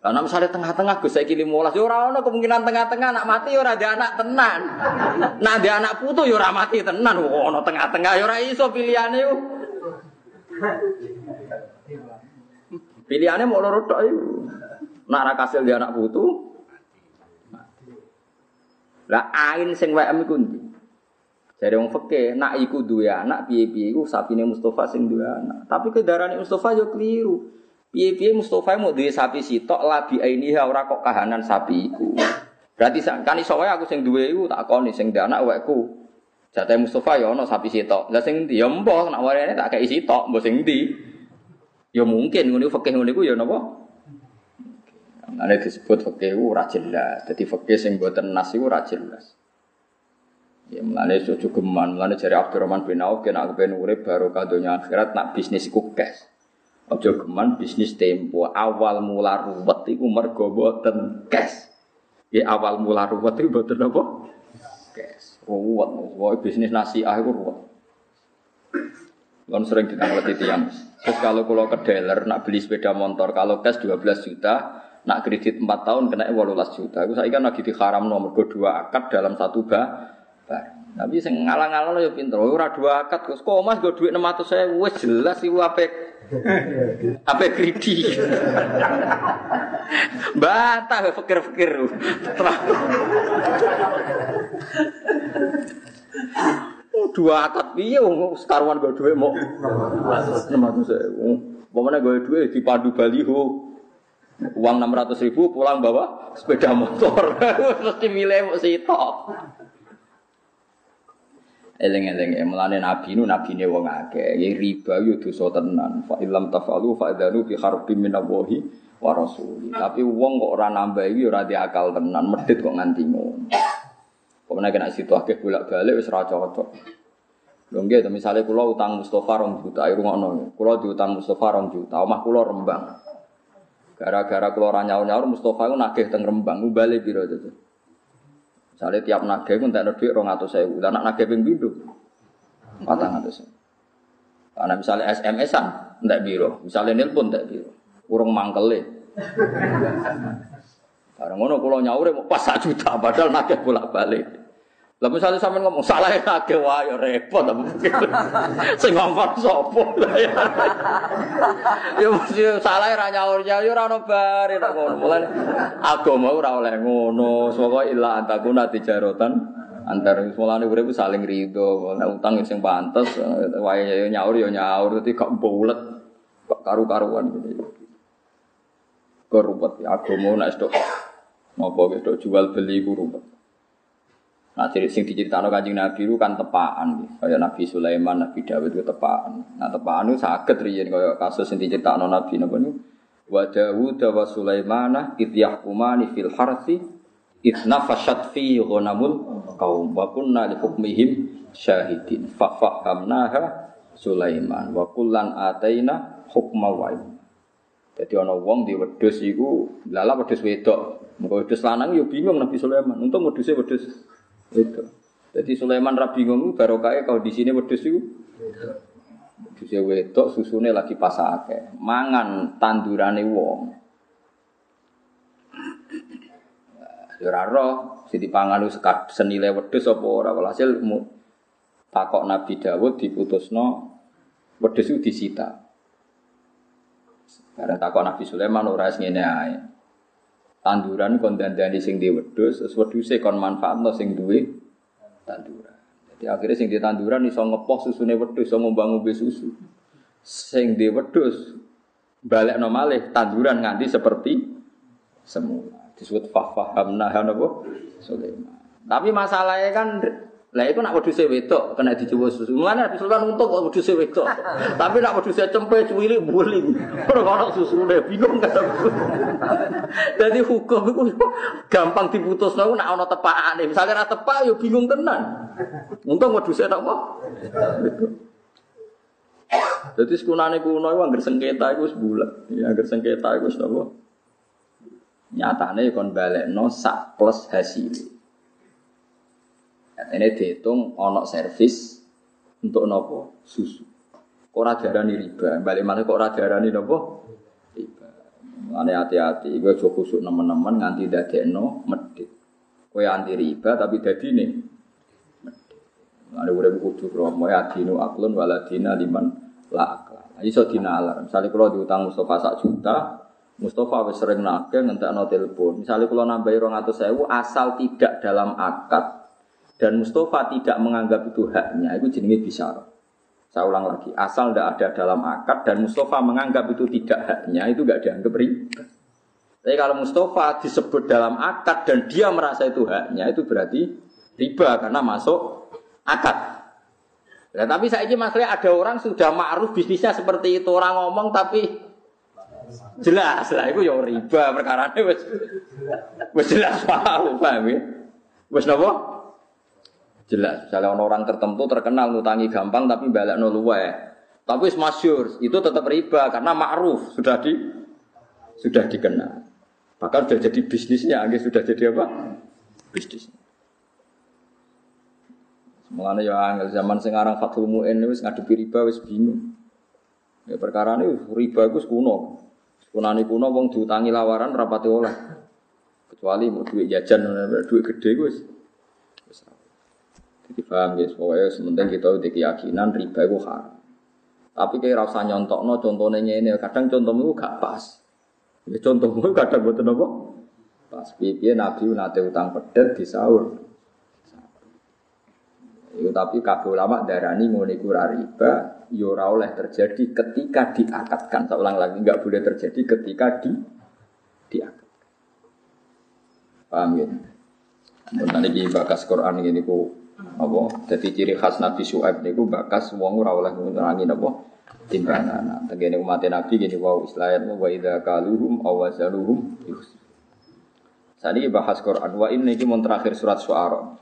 Karena misalnya tengah-tengah gue saya kirim mulas, ya orang kemungkinan tengah-tengah nak mati ya ada anak tenan. Nah ada anak putu ya orang mati tenan. Wah, no tengah-tengah ya orang iso pilihannya yuk. Pilihannya mau lorot tok yuk. Nak rakasil dia anak putu. Lah ain sing wae iku dari wong fakih, nak iku dua anak, piye-piye iku sapine Mustafa sing dua anak. Tapi kedarane Mustafa yo keliru. Piye-piye Mustafa mau duwe sapi sitok labi ini ora kok kahanan sapi iku. Berarti kan iso wae aku sing duwe iku tak koni sing duwe anak wekku. Jatah Mustafa yo ono sapi sitok. Lah sing ndi yo mbah nak warene tak kei sitok, mbah sing ndi. Yo mungkin ngono fakih ngono iku yo napa? Ana disebut fakih ora jelas. Dadi fakih sing boten nas iku ora. Ya mulane cucu geman, mulane jari Abdurrahman bin Auf kena pengen urip baru kadonya akhirat nak bisnis iku cash. Ojo geman bisnis tempo awal mula ruwet iku mergo boten cash. Ya awal mula ruwet iku boten apa? Cash. Ruwet, wae bisnis nasiah iku ruwet. Kan sering ditanglet itu yang Terus kalau kalau ke dealer nak beli sepeda motor kalau cash 12 juta, nak kredit 4 tahun kena 18 juta. Aku saya kan lagi diharam nomor dua akad dalam satu bah tapi sing ngalang-alang yo pinter. Ora dua akad kok. Kok Mas go dhuwit 600 saya wis jelas iku apik. Apa greedy? Bantah fikir-fikir. Oh, dua akad piye wong sekaruan gue duwe mau 600 600 Pokoknya gue duwe dipandu baliho. Uang 600 ribu pulang bawa sepeda motor. Mesti mau sitok. Eleng-eleng ya, melane nabi nu nabi ne wong akeh. Ya riba yo dosa tenan. Fa ilam tafalu fa idanu fi harbin min Allahi wa rasuli. Tapi wong kok ora nambah iki ora akal tenan, medhit kok nganti ngono. Pokoknya kena situ akeh bolak-balik wis ora cocok. Lho nggih, misalnya kula utang Mustafa rong juta, ayo ngono. Kula diutang Mustafa rong juta, omah kula Rembang. Gara-gara kula ora nyaur-nyaur Mustafa iku nagih teng Rembang, ubale piro itu. Misalnya tiap nagih ku entek dhuwit 200.000, lah nak nagih ping pindho 400.000. Karena misalnya SMS-an entek biro, misalnya nelpon entek biro. Urung mangkele. Bareng ngono kula nyaure mau pas 1 juta padahal nagih bolak-balik. Lah misalnya sampean ngomong salah akeh wae ya repot apa Sing ngomong sapa? Ya mesti salah ra nyaur ya ora ono bare nek ngono. Mulane agama ora oleh ngono. Saka illa antakuna tijarotan antar mulane urip saling rido. Nek utang sing pantes wae ya nyaur ya nyaur dadi gak bulet. Kok karu-karuan gitu. Korupet agama nek stok napa wis jual beli ku rumpet. Nah, jadi sing diceritakan kanjeng Nabi itu kan tepaan, kayak Nabi Sulaiman, Nabi Dawud itu tepaan. Nah, tepaan itu sakit riyen kayak kasus yang diceritakan Nabi Nabi itu. Wa Dawud wa Sulaiman id yahkumani fil harsi id nafashat fi ghanamul qaum wa kunna li hukmihim syahidin fa fahamnaha Sulaiman wa kullan ataina hukma wa Jadi ana wong di wedhus iku lala wedhus wedok. Muga wedhus lanang yo bingung Nabi Sulaiman. Untung wedhuse wedhus itu. Jadi Sulaiman rabi ngono barokah kalau di sini wedhus itu. Wedhus wedok susune lagi pasake. Mangan tandurane wong. Ya ora roh, sing dipangan senile wedhus apa ora walhasil takok Nabi Dawud diputusno wedhus itu disita. Karena takok Nabi Sulaiman ora ngene ae tanduran kon dandani sing di wedhus, terus wedhuse kon manfaatno sing duwe tanduran. Jadi akhirnya sing di tanduran iso ngepoh susune wedhus, iso ngombe susu. Sing di wedhus balik malih tanduran nganti seperti semula. Disebut fahamna napa? Sulaiman. Tapi masalahnya kan lah itu nak wedhuse wedok kena dicoba susu. Mulane Nabi Sultan untuk kok wedhuse wedok. Tapi nak wedhuse cempe cuwili buling. Ora ono susune bingung kan. Jadi hukum itu gampang diputus nak ana tepakane. Misalnya ora tepak ya bingung tenan. Untung wedhuse apa? Jadi sekunane kuno iku anggere sengketa iku wis bulat. Ya anggere sengketa iku wis apa? Nyatane kon balekno sak plus hasil. Ini dihitung onok servis untuk nopo susu. Kok darani riba, balik mana kok darani nopo riba. Ane hati-hati, gue coba khusuk nemen-nemen nganti dadekno medit. Kue anti riba tapi dadi nih. Ada udah kudu kromo ya dinu aklun waladina liman la akla. Nah, iso dina alar. Misalnya kalau diutang Mustafa sak juta, Mustafa wis sering nake ngentekno telepon. Misalnya kalau nambahi rong atau sewu asal tidak dalam akad dan Mustafa tidak menganggap itu haknya, itu jenenge bisyarah. Saya ulang lagi, asal tidak ada dalam akad dan Mustafa menganggap itu tidak haknya, itu gak dianggap riba. Tapi kalau Mustafa disebut dalam akad dan dia merasa itu haknya, itu berarti riba karena masuk akad. Nah, tapi saya ini masalahnya ada orang sudah ma'ruf bisnisnya seperti itu orang ngomong tapi jelas lah itu ya riba perkara ini wes jelas paham paham ya wes nopo Jelas, misalnya orang tertentu terkenal ngutangi gampang tapi balik luwe. Tapi masyur itu tetap riba karena ma'ruf sudah di sudah dikenal. Bahkan sudah jadi bisnisnya, agak sudah jadi apa? Bisnis. Mulane ya angel zaman sekarang Fathul Mu'in wis ngadepi riba wis bingung. Ya perkara ini riba itu kuno. Kunani kuno wong diutangi lawaran rapati oleh. Kecuali mau duit jajan, duit gede wis jadi paham ya, pokoknya sementing kita udah keyakinan riba itu haram. Tapi kayak rasa nyontok no contohnya ini kadang contohmu gak pas. Ya contohmu kadang buat apa? Pas piye Nabi nate utang pedet di sahur. Itu tapi kabeh ulama darani iku riba, ya oleh terjadi ketika diakatkan. Saya ulang lagi, nggak boleh terjadi ketika di diakatkan. Paham ya? Nanti di bakas Quran ini ku apa? Jadi ciri khas Nabi Su'aib niku bakas wong ora oleh ngurangi apa? timbangan. Nah, tegene umat Nabi gini wow istilahnya wa idza kaluhum aw wazaluhum bahas Quran wa ini mon terakhir surat Suara.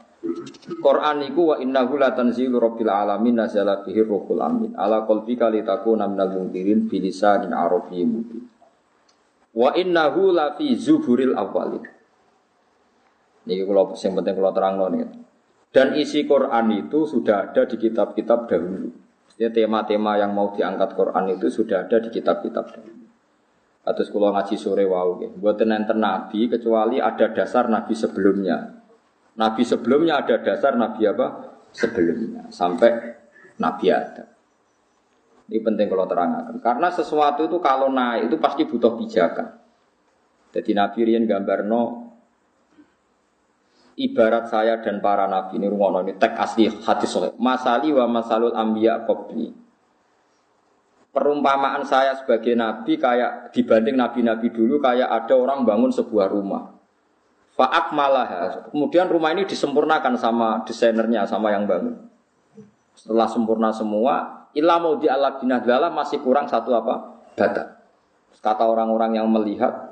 Quran iku wa innahu la tanzilu rabbil alamin nazala bihi ruhul amin ala qalbika litakuna minal mundirin bilisanin arabiyyin mubin. Wa innahu la fi zuburil awwalin. Niki kula sing penting kula terangno nih. Dan isi Quran itu sudah ada di kitab-kitab dahulu. Ya tema-tema yang mau diangkat Quran itu sudah ada di kitab-kitab dahulu. Atau sekolah ngaji sore wow, buat nenten nabi kecuali ada dasar nabi sebelumnya. Nabi sebelumnya ada dasar nabi apa? Sebelumnya sampai nabi ada. Ini penting kalau terangkan. Karena sesuatu itu kalau naik itu pasti butuh pijakan. Jadi Nabi Rian gambar no ibarat saya dan para nabi. Ini rungono ini tek asli hadis soleh masali wa masalul ambiya qabli. Perumpamaan saya sebagai nabi kayak dibanding nabi-nabi dulu kayak ada orang bangun sebuah rumah. Faak malah kemudian rumah ini disempurnakan sama desainernya sama yang bangun. Setelah sempurna semua ilah mau di Allah masih kurang satu apa? Bata kata orang-orang yang melihat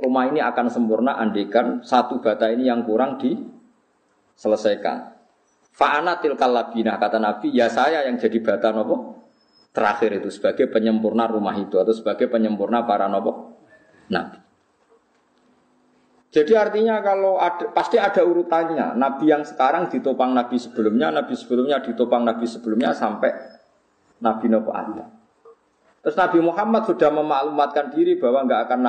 rumah ini akan sempurna andikan satu bata ini yang kurang diselesaikan. Fa'ana tilkal labinah kata Nabi, ya saya yang jadi bata nopo terakhir itu sebagai penyempurna rumah itu atau sebagai penyempurna para nopo Nabi. Jadi artinya kalau ada, pasti ada urutannya. Nabi yang sekarang ditopang Nabi sebelumnya, Nabi sebelumnya ditopang Nabi sebelumnya sampai Nabi Nopo Adam. Terus Nabi Muhammad sudah memaklumatkan diri bahwa nggak akan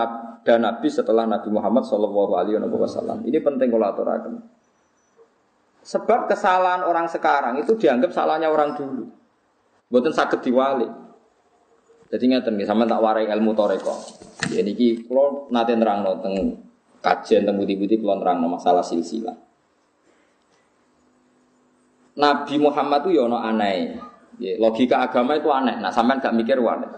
ada Nabi setelah Nabi Muhammad Shallallahu Alaihi Wasallam. Ini penting kalau aturakan. Sebab kesalahan orang sekarang itu dianggap salahnya orang dulu. Buatan sakit diwali. Jadi ngeten nih, sama tak warai ilmu toreko. Jadi ki kalau nanti nerang teng kajian teng budi-budi kalau nerang masalah silsilah. Nabi Muhammad itu yono ya aneh. Ya, logika agama itu aneh. Nah, sampean gak mikir aneh.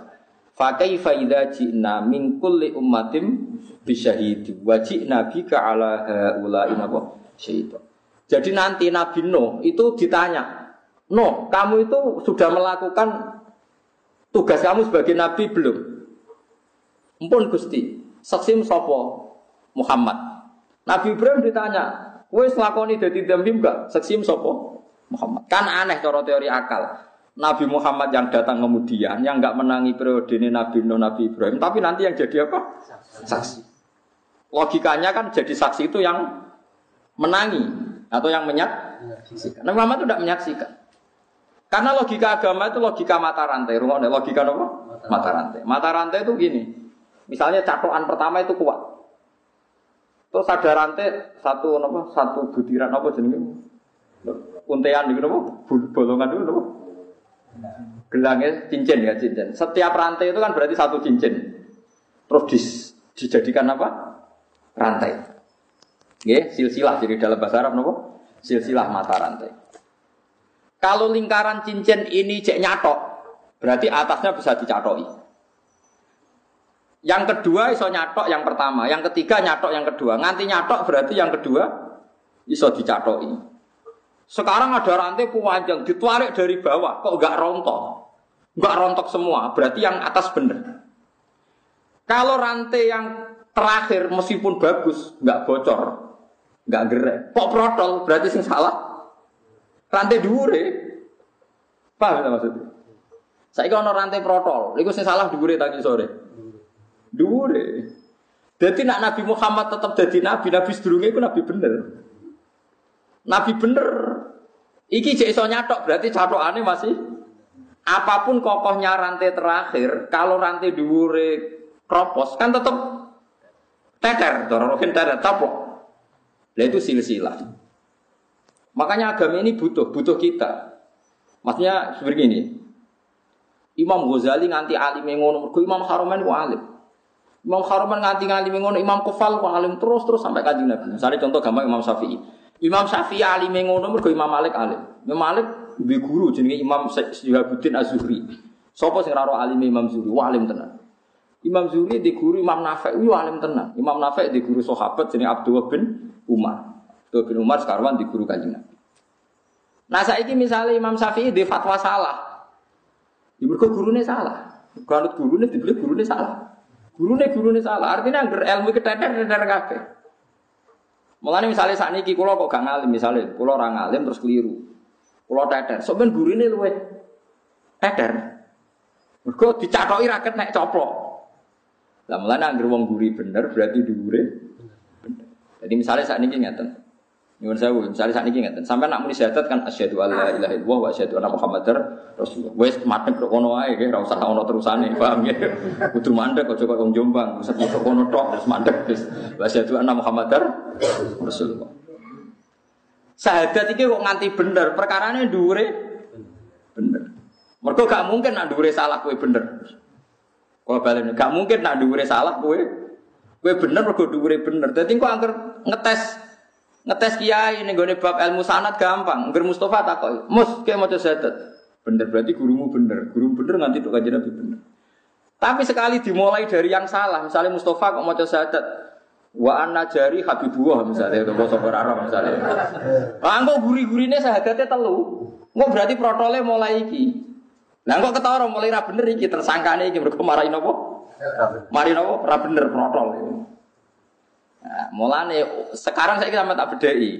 Fakaifa idza ji'na min kulli ummatin bisyahidi wa ji'na bika ala haula'i napa syaitan. Jadi nanti Nabi Nuh itu ditanya, "Nuh, kamu itu sudah melakukan tugas kamu sebagai nabi belum?" Mumpun Gusti, saksim sapa? Muhammad. Nabi Ibrahim ditanya, "Kowe selakoni dadi dambim enggak?" Saksim sapa? Muhammad. Kan aneh cara teori akal. Nabi Muhammad yang datang kemudian yang nggak menangi periode ini Nabi Nuh Nabi Ibrahim tapi nanti yang jadi apa? Saksi. Logikanya kan jadi saksi itu yang menangi atau yang menyaksikan. Nabi Muhammad itu tidak menyaksikan. Karena logika agama itu logika mata rantai. Rumah logika apa? Mata rantai. mata rantai itu gini. Misalnya catokan pertama itu kuat. Terus ada rantai satu apa satu butiran apa jenis untean gitu apa? Bolongan dulu apa Gelangnya cincin ya cincin. Setiap rantai itu kan berarti satu cincin. Terus dis, dijadikan apa? Rantai. Ya, silsilah jadi dalam bahasa Arab nopo? Silsilah mata rantai. Kalau lingkaran cincin ini cek nyatok, berarti atasnya bisa dicatoi. Yang kedua iso nyatok yang pertama, yang ketiga nyatok yang kedua. Nganti nyatok berarti yang kedua iso dicatoi. Sekarang ada rantai panjang ditarik dari bawah, kok nggak rontok? Nggak rontok semua, berarti yang atas bener. Kalau rantai yang terakhir meskipun bagus, nggak bocor, nggak gerak, kok protol, berarti sing salah. Rantai dure, paham ya maksudnya? Saya kalau rantai protol, itu sing salah dure tadi sore. Dure. Jadi nak Nabi Muhammad tetap jadi nabi, nabi sedurungnya itu nabi bener. Nabi bener. Iki jek iso nyatok berarti catokane masih apa pun kokohnya rantai terakhir, kalau rantai dhuwure kropos kan tetap teter, dorongin teter, tapok. Nah itu silsilah. Makanya agama ini butuh, butuh kita. Maksudnya seperti ini. Imam Ghazali nganti alim ngono, mergo Imam Haromen ku alim. Imam Haromen nganti ngalim ngono, Imam Kufal ku alim terus terus sampai kanjeng Nabi. Misalnya contoh gampang Imam Syafi'i. Imam Syafi'i alim ngono mergo Imam Malik alim. Imam Malik duwe guru jenenge Imam Syihabuddin Az-Zuhri. Sopo sing ora alim Imam Zuhri? Wah alim tenan. Imam Zuhri di guru Imam Nafi' yo alim tenan. Imam Nafi' di guru sahabat jenenge Abdullah bin Umar. Abdullah bin Umar sekarang di guru kanjeng Nabi. Nah saiki misalnya Imam Syafi'i di fatwa salah, Ya mergo gurune salah. Kalau gurune dibeli gurune salah. Gurune gurune salah. Artinya anggar ilmu keteter-teter kabeh. Mulane misalnya saat ini kulo kok gak ngalim misalnya, kulo orang ngalim terus keliru, kulo teter, soben gurine luwe teter. Mergo dicatoki raket nek coplok. Lah mulane anggar wong guri bener berarti dhuwure bener. Jadi misalnya saat ini ngeten. Nyuwun sewu, misalnya saat ini nggak sampai nak muni syahadat kan asyhadu alla ilaha illallah wa asyhadu anna muhammadar rasulullah. Wes madhep kok kono ae nggih, ora usah ono terusane, paham ya? Kudu mandek aja kok wong Jombang, sepuluh kono tok terus mandek wis. Wa asyhadu anna muhammadar rasulullah. Syahadat iki kok nganti bener, perkarane dhuwure bener. Mergo gak mungkin nak dhuwure salah kowe bener. Kalau balik gak mungkin nak dhuwure salah kowe kowe bener mergo dhuwure bener. Dadi kok angker ngetes Ngetes kiai ini gue bab ilmu sanat gampang. Ger Mustafa takoi, mus kayak mau syahadat. Bener berarti gurumu bener, guru bener nanti tuh kajian nabi bener. Tapi sekali dimulai dari yang salah, misalnya Mustafa kok mau syahadat, wa anna jari habibullah misalnya itu bahasa Arab misalnya. Lah engko guri-gurine syahadatnya telu. Engko berarti protole mulai iki. Lah engko ketara mulai ra bener iki tersangkane iki mergo marahi napa? Mari napa? Ra bener protol. Nah, mulane sekarang saya sama tak bedai.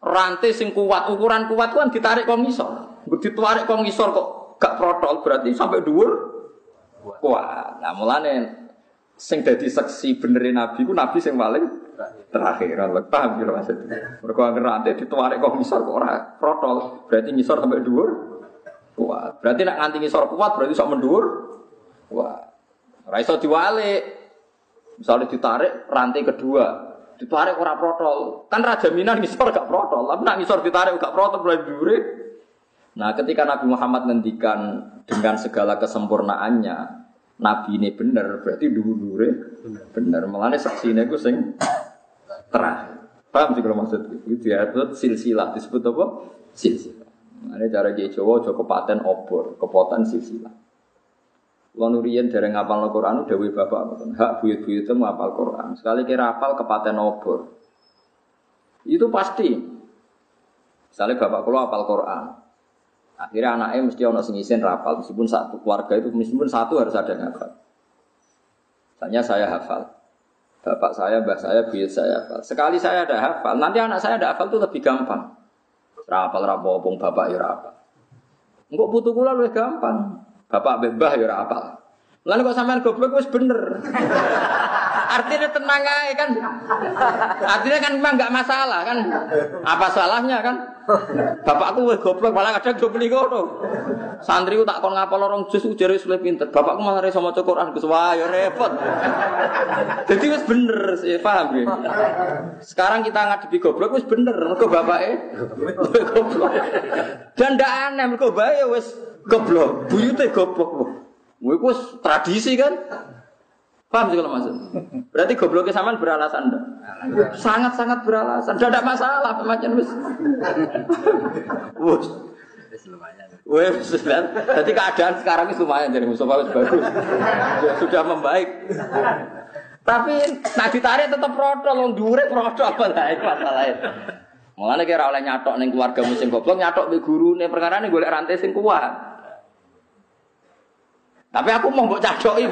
Rantai sing kuat, ukuran kuat kan ditarik kok ngisor. Ditarik kok ngisor kok gak protol berarti sampai dhuwur kuat. Nah, mulane sing dadi seksi benerin Nabi ku Nabi sing paling terakhir. Allah paham kira maksudnya. Anggere rantai ditarik kok ngisor kok ora protol, berarti ngisor sampai dhuwur kuat. Berarti nak nganti ngisor kuat berarti sok mendur kuat. Ora iso diwalik. Misalnya ditarik rantai kedua, ditarik ora protol. Kan raja Minan ngisor gak protol, tapi nak ngisor ditarik gak protol berarti dure. Nah, ketika Nabi Muhammad ngendikan dengan segala kesempurnaannya, Nabi ini benar, berarti dure benar. Melane saksi ini gue sing terakhir. Paham sih kalau maksud itu? Disebut silsilah, disebut apa? Silsilah. Nah, ini cara dia Jawa, Jawa kepaten obor, kepotan silsilah. Kulo nuriyen dereng ngapal Al-Qur'an dawuh bapak ngoten. Hak buyut-buyut mau hafal Quran. Sekali kira hafal kepaten obor. Itu pasti. Misalnya bapak kulo hafal Quran. Akhirnya anaknya mesti ono sing isin rapal meskipun satu keluarga itu meskipun satu harus ada yang hafal. Misalnya saya hafal. Bapak saya, mbah saya, buyut saya hafal. Sekali saya ada hafal, nanti anak saya ada hafal itu lebih gampang. Rapal rapopong bapak ya rapal. Enggak butuh kula lebih gampang. Bapak bebah ya ora apal. Lalu kok sampean goblok wis bener. Artinya tenang aja kan. Artinya kan memang nggak masalah kan. Apa salahnya kan? Bapakku wis goblok malah kadang do beli ngono. Santri ku tak kon ngapal orang jus ujare wis pinter. Bapakku malah iso maca Quran Gus wah ya repot. Jadi wis bener sih, paham ya? Sekarang kita ngadepi goblok wis bener mergo bapake goblok. Dan ndak aneh mergo bae wis goblok, buyute goblok. Kowe ku tradisi kan? Paham sih kalau maksud? Berarti gobloknya saman beralasan enggak? Sangat-sangat beralasan. Tidak ada masalah macam wis. Wus. Wes, jadi keadaan sekarang ini lumayan jadi Mustafa wis bagus. Sudah membaik. Tapi nah ditarik tetap protol, wong dhuwure protol apa lain masalahnya. Mulane kira oleh nyatok ning keluarga musim goblok nyatok be gurune perkara ini golek rantai sing kuat. Tapi aku mau mbok cadoki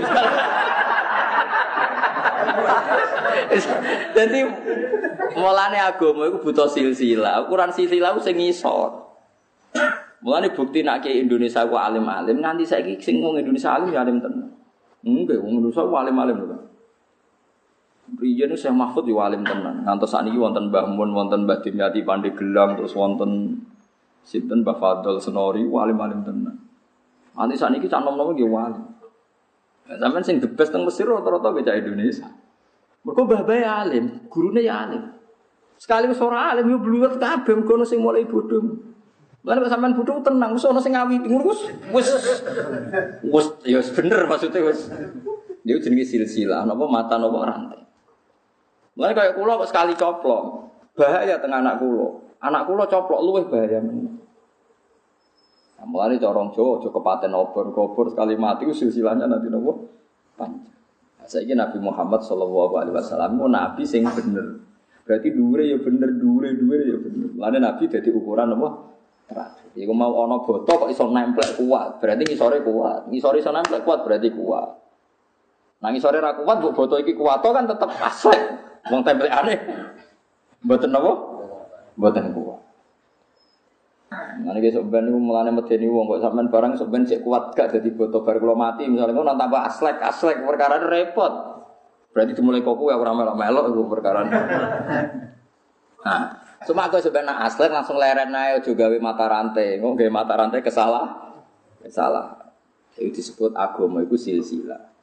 Jadi mulane agama itu butuh silsilah. Ukuran silsilah sing ngisor. Mulane bukti nak ke Indonesia ku alim-alim nganti saiki sing wong Indonesia alim ya alim tenan. Enggak, wong Indonesia ku alim-alim lho. Riyen saya Mahfud yo alim tenan. Ngantos sakniki wonten Mbah Mun, wonten Mbah Dimyati Pandeglang, terus wonten sinten Mbah Fadl Senori, alim-alim tenan. Nanti saat ini cak nom nom nggih wali. Sampai sing the best teng Mesir rata-rata beda Indonesia. Mereka babai alim, gurunya ya alim. Sekali wis alim yo bluwet kabeh kono sing mulai bodho. Lan kok bodho tenang, wis ana sing ngawi ngono wis wis ya bener maksudnya wis. Dia jenenge silsilah, napa mata napa rantai. Mulane kayak kula kok sekali coplok, bahaya tengah anak kula. Anak kula coplok luwih bahaya. Nah, mulane corong Jawa aja kepaten obor-obor sekali mati silsilahnya nanti napa panjang. Nah, saiki Nabi Muhammad sallallahu alaihi wasallam nabi sing bener. Berarti dure ya bener, dure dure ya bener. Mulane nabi dadi ukuran apa? terakhir. Iku mau ono boto kok iso nemplek kuat, berarti ngisore kuat. Ngisore iso nemplek kuat berarti kuat. Nah ngisore ra kuat mbok boto iki kuat kan tetep aslek. Wong aneh. Mboten napa? Mboten kuat. Nanti besok ben niku mulane medeni wong kok sampean barang sok ben kuat gak dadi boto bar kula mati misalnya ngono tambah aslek aslek perkara repot. Berarti dimulai koku ya ora melok-melok iku perkara. Nah, Cuma aku sebenarnya asli langsung leren aja juga mata rantai. Nggak gak mata rantai kesalah, kesalah. Itu disebut agama itu silsilah.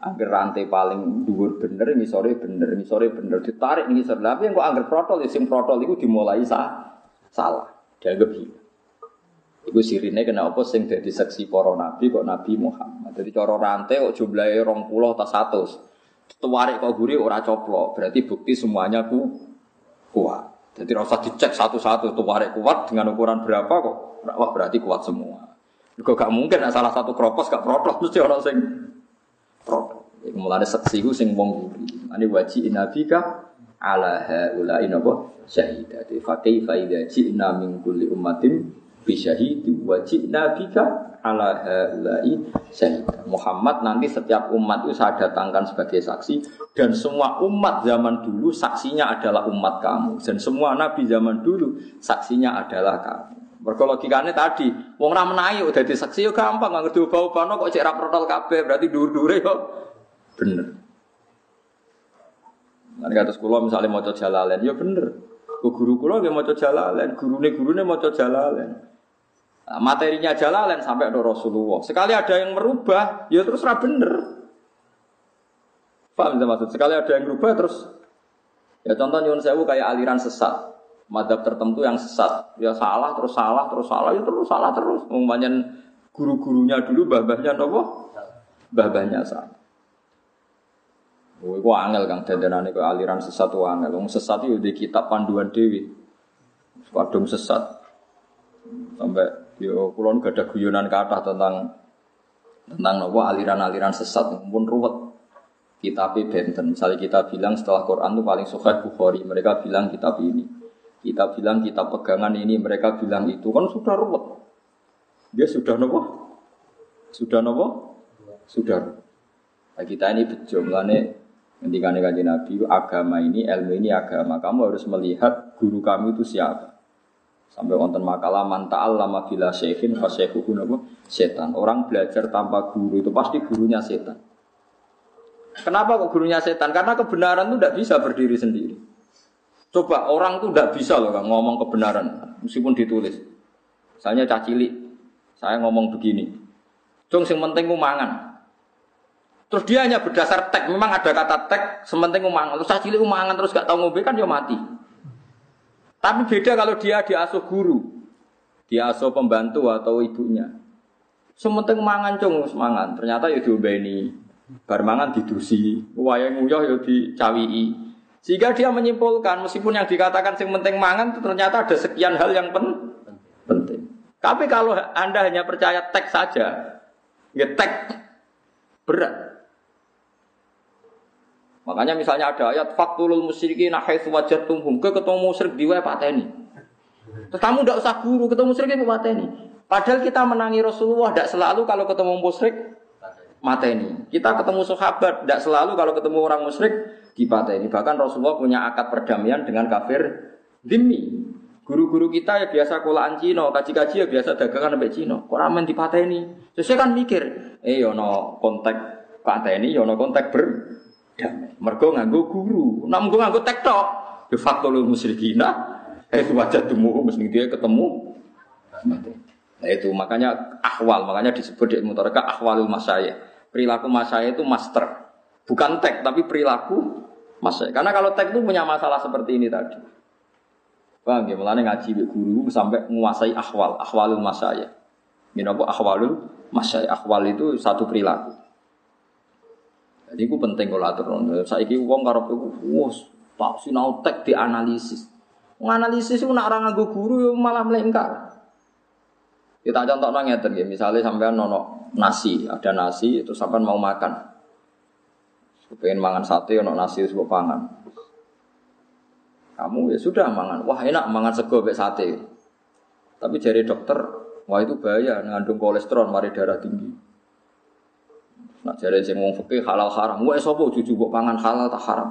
Agar rantai paling dhuwur bener, sore bener, sore bener ditarik sore. Tapi yang kok angger protol, ya sing protol itu dimulai sah, salah. Dianggap hilang. Iku sirine kena apa sing dadi seksi para nabi kok Nabi Muhammad. Jadi cara rantai kok rong puluh atau satu. Tuwarik kok guri ora coplok, berarti bukti semuanya ku kuat. Jadi rasa dicek satu-satu itu warik kuat dengan ukuran berapa kok. Wah berarti kuat semua. Juga gak mungkin salah satu kropos gak protos mesti orang sing protos. Mulai seksi ku sing wong guri. Ini wajib inabika ala haula inabo syahidah. Fa kaifa idza ji'na min kulli ummatin bi syahidi wa ala haulai syahid. Muhammad nanti setiap umat itu saya datangkan sebagai saksi dan semua umat zaman dulu saksinya adalah umat kamu dan semua nabi zaman dulu saksinya adalah kamu. Mergo logikane tadi, wong ra menayi udah di saksi yo gampang, nggak ngerti bau pano kok cek ra protol kabeh, berarti dur-dure yo bener. Nanti kata sekolah misalnya mau jalalen, ya bener. Guru kula nggih maca jalalen, gurune gurune maca jalalen. Nah, materinya jalalen sampai ada Rasulullah. Sekali ada yang merubah, ya terus ra bener. Paham maksud? Sekali ada yang merubah terus ya contoh nyuwun sewu kayak aliran sesat. Madhab tertentu yang sesat, ya salah terus salah terus salah ya terus salah terus. Umpamanya guru-gurunya dulu babahnya nopo? Babahnya salah. Oh, itu angel kang dandanane ke aliran sesat itu angel. Wong sesat itu di kitab panduan dewi. Kadung sesat. Sampai Yo, kulon gak ada guyonan kata tentang tentang nopo aliran-aliran sesat pun ruwet. Kitab benten. Misalnya kita bilang setelah Quran itu paling suka Bukhari, mereka bilang kitab ini. Kita bilang kitab pegangan ini, mereka bilang itu kan sudah ruwet. Dia sudah nopo? Sudah nopo? Sudah. Nah, kita ini bejo melane ketika kanjeng Nabi agama ini, ilmu ini agama. Kamu harus melihat guru kamu itu siapa. Sampai wonten makalah man ta'allama bila syekhin fasyekhuhu napa setan. Orang belajar tanpa guru itu pasti gurunya setan. Kenapa kok gurunya setan? Karena kebenaran itu tidak bisa berdiri sendiri. Coba orang itu tidak bisa loh kan, ngomong kebenaran meskipun ditulis. Misalnya cacili, saya ngomong begini. Jong sing penting mangan. Terus dia hanya berdasar teks, memang ada kata teks, sementing umangan. Terus cacili umangan terus gak tahu ngombe kan dia mati. Tapi beda kalau dia diasuh guru, diasuh pembantu atau ibunya. Sementing mangan cung semangan, ternyata ya diombeni. Bar mangan didusi, wayang nguyah ya dicawii. Sehingga dia menyimpulkan meskipun yang dikatakan sing penting mangan itu ternyata ada sekian hal yang pen penting. Tapi kalau Anda hanya percaya teks saja, ya teks berat. Makanya misalnya ada ayat faktulul musyrikin haitsu wajadtumhum ke ketemu musyrik di wae pateni. Terus kamu tidak usah guru ketemu musyrik itu pateni. Padahal kita menangi Rasulullah tidak selalu kalau ketemu musyrik mateni. Kita ketemu sahabat tidak selalu kalau ketemu orang musyrik dipateni. Bahkan Rasulullah punya akad perdamaian dengan kafir dimi. Guru-guru kita ya biasa kolaan Cina, kaji-kaji ya biasa dagangan sampai Cina. Kok ramen dipateni? Terus saya kan mikir, eh yono kontak pateni, yono kontak ber damai. Mergo nganggo guru. Nah mengko nganggo tektok. Bi faktulul musyrikina. Eh wajah temu mesti dia ketemu. Nah itu makanya ahwal, makanya disebut di mutaraka ahwalul masaya. Perilaku masaya itu master. Bukan tek tapi perilaku masaya. Karena kalau tek itu punya masalah seperti ini tadi. Paham ya? Ngaji mbek guru sampai menguasai ahwal, ahwalul masaya. Ini apa ahwalul masaya? Ahwal itu satu perilaku. Jadi itu penting kalau atur. Saiki wong karo wus tak sinau tek dianalisis. Menganalisis itu nak orang nganggo guru malah melengkar. Kita contoh nang ngeten ya, misalnya sampean nono nasi, ada nasi itu sampean mau makan. Pengen mangan sate ono nasi sebuah pangan. Kamu ya sudah mangan. Wah, enak mangan sego mek sate. Tapi jari dokter, wah itu bahaya ngandung kolesterol, mari darah tinggi. Nah, jari sing wong halal haram. Wah, sapa cucu kok pangan halal tak haram?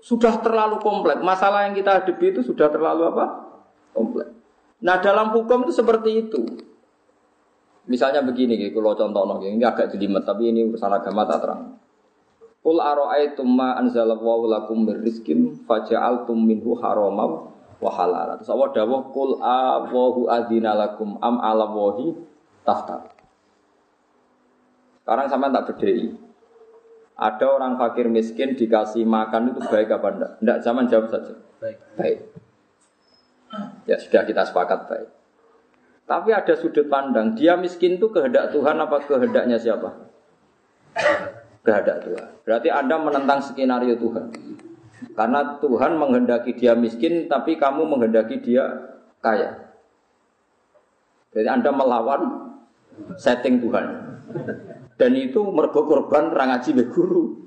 Sudah terlalu kompleks. Masalah yang kita hadapi itu sudah terlalu apa? Nah, dalam hukum itu seperti itu. Misalnya begini, kalau contoh ini agak jelimet, tapi ini urusan agama tak terang. Qul ara'aitum ma anzalallahu lakum min rizqin faja'altum minhu haramam wa halal. Terus Allah dawuh qul awahu adzina lakum am ala wahi taftar. Sekarang sampai tak bedai. Ada orang fakir miskin dikasih makan itu baik apa enggak? Enggak, zaman jawab saja. Baik. Baik. Ya sudah kita sepakat baik. Tapi ada sudut pandang, dia miskin itu kehendak Tuhan apa kehendaknya siapa? Kehendak Tuhan. Berarti Anda menentang skenario Tuhan. Karena Tuhan menghendaki dia miskin, tapi kamu menghendaki dia kaya. Jadi Anda melawan setting Tuhan. Dan itu mergo korban rangaji be guru.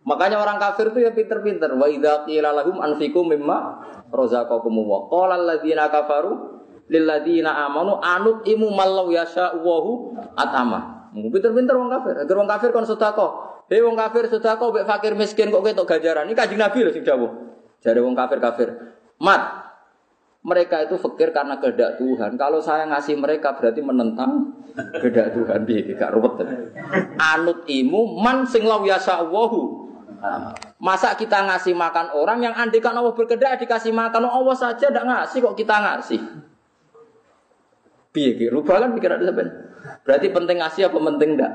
Makanya orang kafir itu ya pinter-pinter. Wa idza qila lahum anfiqu mimma razaqakum wa qala alladziina kafaru lil ladzina amanu anut imu mallau yasha wahu atama. Pinter-pinter wong kafir. Agar wong kafir kon sedekah. Hei wong kafir sedekah mbek fakir miskin kok ketok ganjaran. Ini kanjeng Nabi lho sing dawuh. Jare wong kafir kafir. Mat, mereka itu fakir karena kehendak Tuhan. Kalau saya ngasih mereka berarti menentang kehendak Tuhan. Piye gak ruwet. Anut imu man sing yasa wahu. Masa kita ngasih makan orang yang andikan Allah berkehendak dikasih makan Allah saja tidak ngasih kok kita ngasih. Ki? Rubah kan pikiran sampean. Berarti penting ngasih apa penting enggak?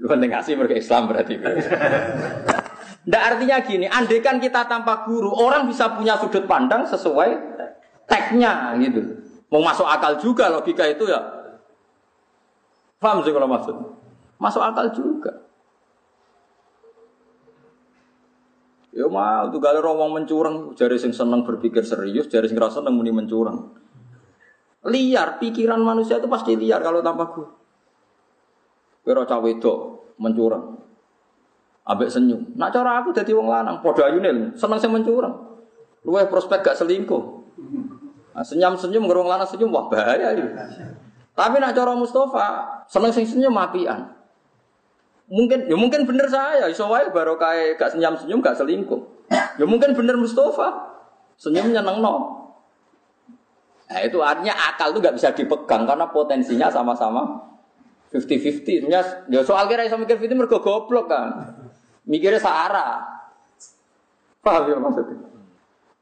Lu penting ngasih mereka Islam berarti. Ndak artinya gini, andaikan kita tanpa guru, orang bisa punya sudut pandang sesuai tagnya gitu. Mau masuk akal juga logika itu ya. Paham sih kalau maksud? Masuk akal juga. Ya mau tuh kalau orang mencurang, jari sing seneng berpikir serius, jari sing rasa seneng muni mencurang. Liar, pikiran manusia itu pasti liar kalau tanpa guru. Kira cawe mencurang. Ambek senyum. Nak cara aku jadi wong lanang, padha ayune seneng sing mencurang. Luwih prospek gak selingkuh. Nah, senyum-senyum ngerong lanang senyum wah bahaya ini. Tapi nak cara Mustafa seneng sing senyum apian. Mungkin ya mungkin bener saya, iso wae baru kayak gak senyum-senyum gak selingkuh. Ya mungkin bener Mustafa. Senyumnya nengno. Nah itu artinya akal itu gak bisa dipegang karena potensinya sama-sama 50-50. Ya soal kira iso mikir 50 mergo goblok kan. Mikirnya searah. Paham ya maksudnya?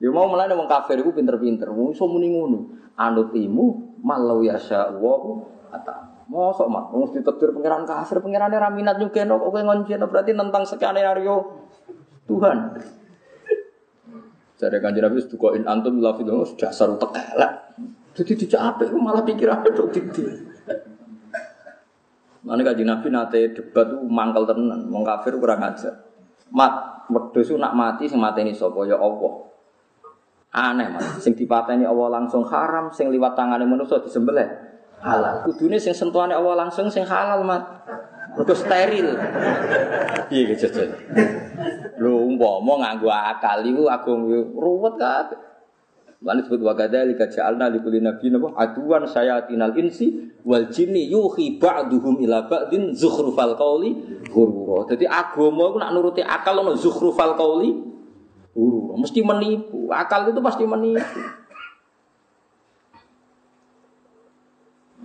Dia mau melane wong kafir itu pinter-pinter. Wong iso muni ngono. Anut imu malau yasya wa ata. Mosok mak wong ditetir pangeran kafir, pangerane ra minat nyugeno kok kowe ngonceno berarti tentang skenario Tuhan. Jadi kanjeng Nabi itu in antum la fi dasar tekelek. Jadi dicapek malah pikirannya dok didi. Mana kaji Nabi nate debat tuh mangkal tenan, wong kafir kurang aja. Mat, wedhus nak mati sing mateni sapa ya Allah. Aneh mas, sing dipateni Allah langsung haram, sing liwat tangane manusia disembelih halal. Kudune sing sentuhane Allah langsung sing halal mat. Mergo steril. Piye gitu jajan. Lho umpama nganggo akal iku agung ruwet kabeh. Mana disebut wakadhalika ja'alna likulli nabiyyin apa aduan sayatinal insi wal jinni yuhi ba'duhum ila ba'din zukhrufal qawli ghurura. Dadi agama iku nak nuruti akal ono zukhrufal qawli ghurura. Mesti menipu. Akal itu pasti menipu.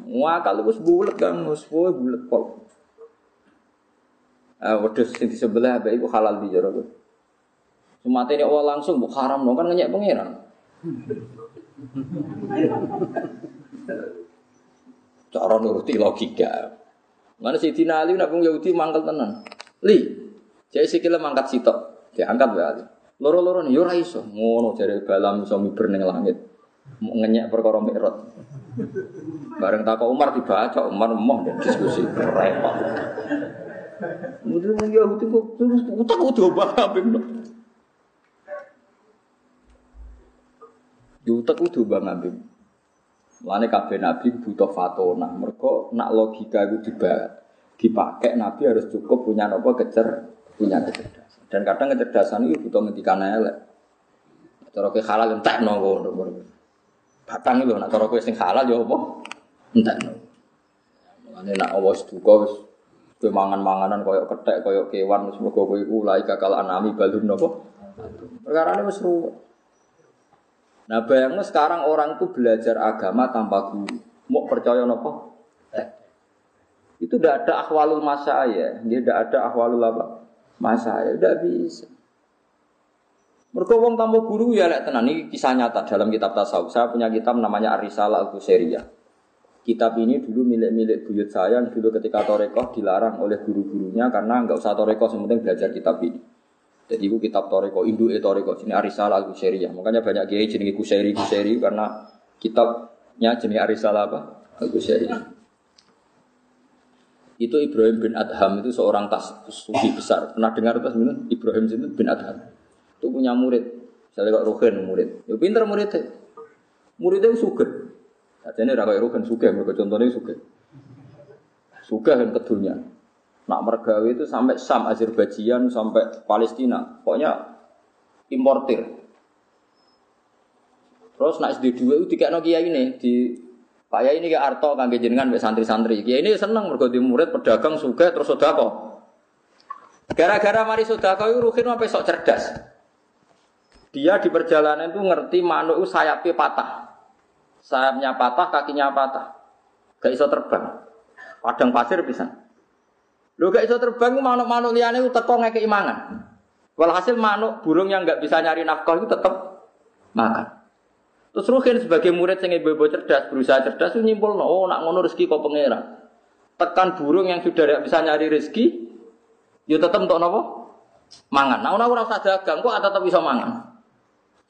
Wah, akal itu bulat kan, wis bulat pol. Ah, wedhus di sebelah bae iku halal di jero. Sumatene Allah langsung mbok haram kan ngenyek pangeran. Cara nuruti logika. Mana si Tina Ali nak Yahudi mangkal tenan. Li, jadi sikile mangkat sitok. Diangkat wae Ali. Loro-loro yo ora iso. Ngono jare balam iso miber langit. Ngenyek perkara mikrot. Bareng takok Umar dibaca, Umar emoh dan diskusi repot. Mungkin yang Yahudi kok terus utak udah bang Yutek udah bang Abim. Mulane kabeh nabi butuh fatona. Mereka nak logika itu dibaca dipakai nabi harus cukup punya nopo kecer punya kecerdasan. Dan kadang kecerdasan itu butuh ngendikan elek. Cara ke halal entek. Batang itu nak cara kowe sing halal ya apa? Entek. Mulane nak awas duka wis kowe mangan-manganan koyo kethek koyo kewan wis mergo kowe iku lai kakal anami balun napa? Perkara ini wis ruwet. Nah bayangnya sekarang orang itu belajar agama tanpa guru. Mau percaya nopo? Itu tidak ada ahwalul masaya, dia tidak ada ahwalul apa? Masaya, tidak bisa. Mereka wong tamu guru ya lek tenan ini kisah nyata dalam kitab tasawuf. Saya punya kitab namanya Arisalah al Qusairiyah. Kitab ini dulu milik-milik buyut saya yang dulu ketika torekoh dilarang oleh guru-gurunya karena nggak usah torekoh, sementing belajar kitab ini. Jadi itu kitab toreko, induk e toreko, sini Arisalah al Qusairiyah. Makanya banyak kiai jenis Qusairi Qusairi karena kitabnya jenis Arisalah apa? Al Qusairiyah. Itu Ibrahim bin Adham itu seorang tas sufi besar. Pernah dengar tas Ibrahim bin Adham. Itu punya murid. Saya kok Ruhin murid. Ya pinter muridnya. Muridnya suge. Jadi ini rakyat Ruhin suge. Mereka contohnya suge. Suge yang kedunya. Nak mergawe itu sampai Sam, Azerbaijan, sampai Palestina. Pokoknya importir. Terus nak SD2 itu tiga kiai ini di Pak Yai ini kayak Arto kangge jenengan mbek santri-santri. Kiai ini seneng mergo di murid pedagang suga terus sedekah. Gara-gara mari sedekah itu Ruhin sampai sok cerdas. Dia di perjalanan itu ngerti manuk sayapnya patah. Sayapnya patah, kakinya patah. Gak iso terbang. Padang pasir bisa. Lu gak iso terbang manuk-manuk liane itu teko ngeke imangan. Walhasil manuk burung yang nggak bisa nyari nafkah itu tetap makan. Terus Ruhin sebagai murid yang ibu cerdas, berusaha cerdas itu nyimpul, oh nak ngono rezeki kok pangeran. Tekan burung yang sudah tidak bisa nyari rezeki, ya tetap untuk nopo mangan. Nah, orang rasa dagang kok tetap bisa mangan.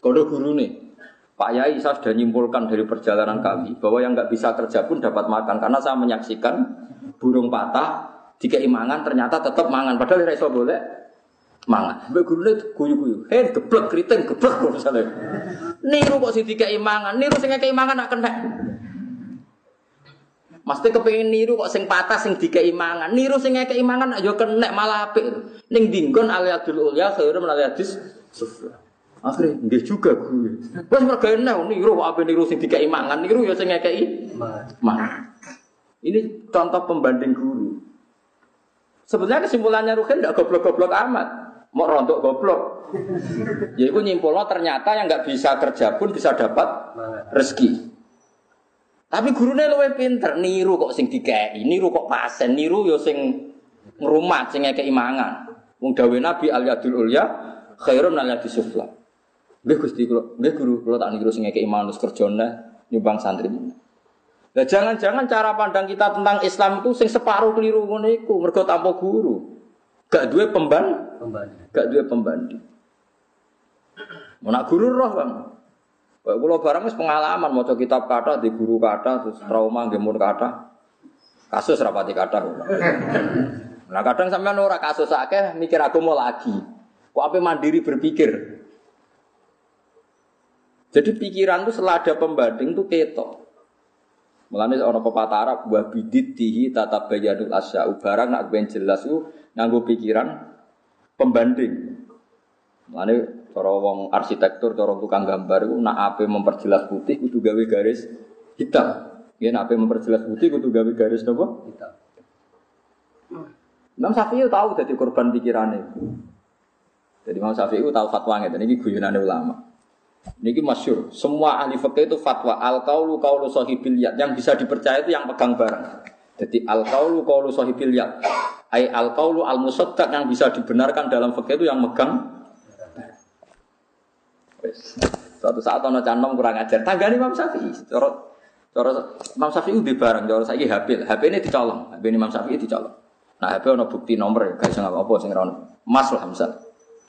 Kode guru nih, Pak Yai saya sudah nyimpulkan dari perjalanan kami bahwa yang nggak bisa kerja pun dapat makan karena saya menyaksikan burung patah tiga imangan ternyata tetap mangan padahal iso boleh mangan. Mbak gurune guyu-guyu. Hei geblek keriting geblek misalnya. Niru kok sing dikai mangan, niru sing ngekeki mangan nak kena. Mesti kepengin niru kok sing patah sing dikai mangan. Niru sing ngekeki mangan yo kena malah apik. Ning dinggon aliyadul ulya khairu min aliyadis sufla. Akhirnya nggih juga gue. Wes enak niru ape niru sing dikai mangan, niru ya sing ngekeki mangan. Ini contoh pembanding guru. Sebenarnya kesimpulannya Ruhin tidak goblok-goblok amat mau rontok goblok. Ya itu nyimpulnya ternyata yang nggak bisa kerja pun bisa dapat rezeki. Tapi gurunya luwe pinter, niru kok sing dikei, niru kok pasen, niru yo sing ngrumat sing ngekei mangan. Wong Nabi al yadul ulya khairun al yadis sufla. Nggih Gusti kula, nggih guru kula tak niru sing ngekei manus kerjane nyumbang santri. Nah, jangan-jangan cara pandang kita tentang Islam itu sing separuh keliru ngono iku, mergo tanpa guru. Gak dua pemban, pembanding. Gak dua pembanding. Mau nak guru roh bang. Kayak kulo barang wis pengalaman mau kitab kata di guru kata terus trauma gemur kata. Kasus rapati kata. Nah kadang sampai ora kasus akeh mikir aku mau lagi. Kok apa mandiri berpikir? Jadi pikiran itu setelah ada pembanding itu ketok. Mulane ana pepatah Arab wa biditihi tatabayyanul asya'u barang nak ben jelas ku nganggo pikiran pembanding. Mulane cara wong arsitektur, cara tukang gambar iku nak ape memperjelas putih kudu gawe garis hitam. Ya nak ape memperjelas putih kudu gawe garis napa? Hitam. Imam Syafi'i tahu jadi korban pikirannya. Jadi Imam Syafi'i tahu fatwanya dan ini guyonane ulama. Ini masyur. Semua ahli fikih itu fatwa al kaulu kaulu sahibil yad yang bisa dipercaya itu yang pegang barang. Jadi al kaulu kaulu sahibil yad. Ai al kaulu al musaddaq yang bisa dibenarkan dalam fikih itu yang megang. Suatu saat ono canom kurang ajar. Tanggani Imam Syafi'i. Coro coro Imam Syafi'i di barang. Coro saya HP. HP ini dicolong. HP ini Imam dicolong. Nah HP ono bukti nomor. Guys nggak apa-apa sing Mas lah misal.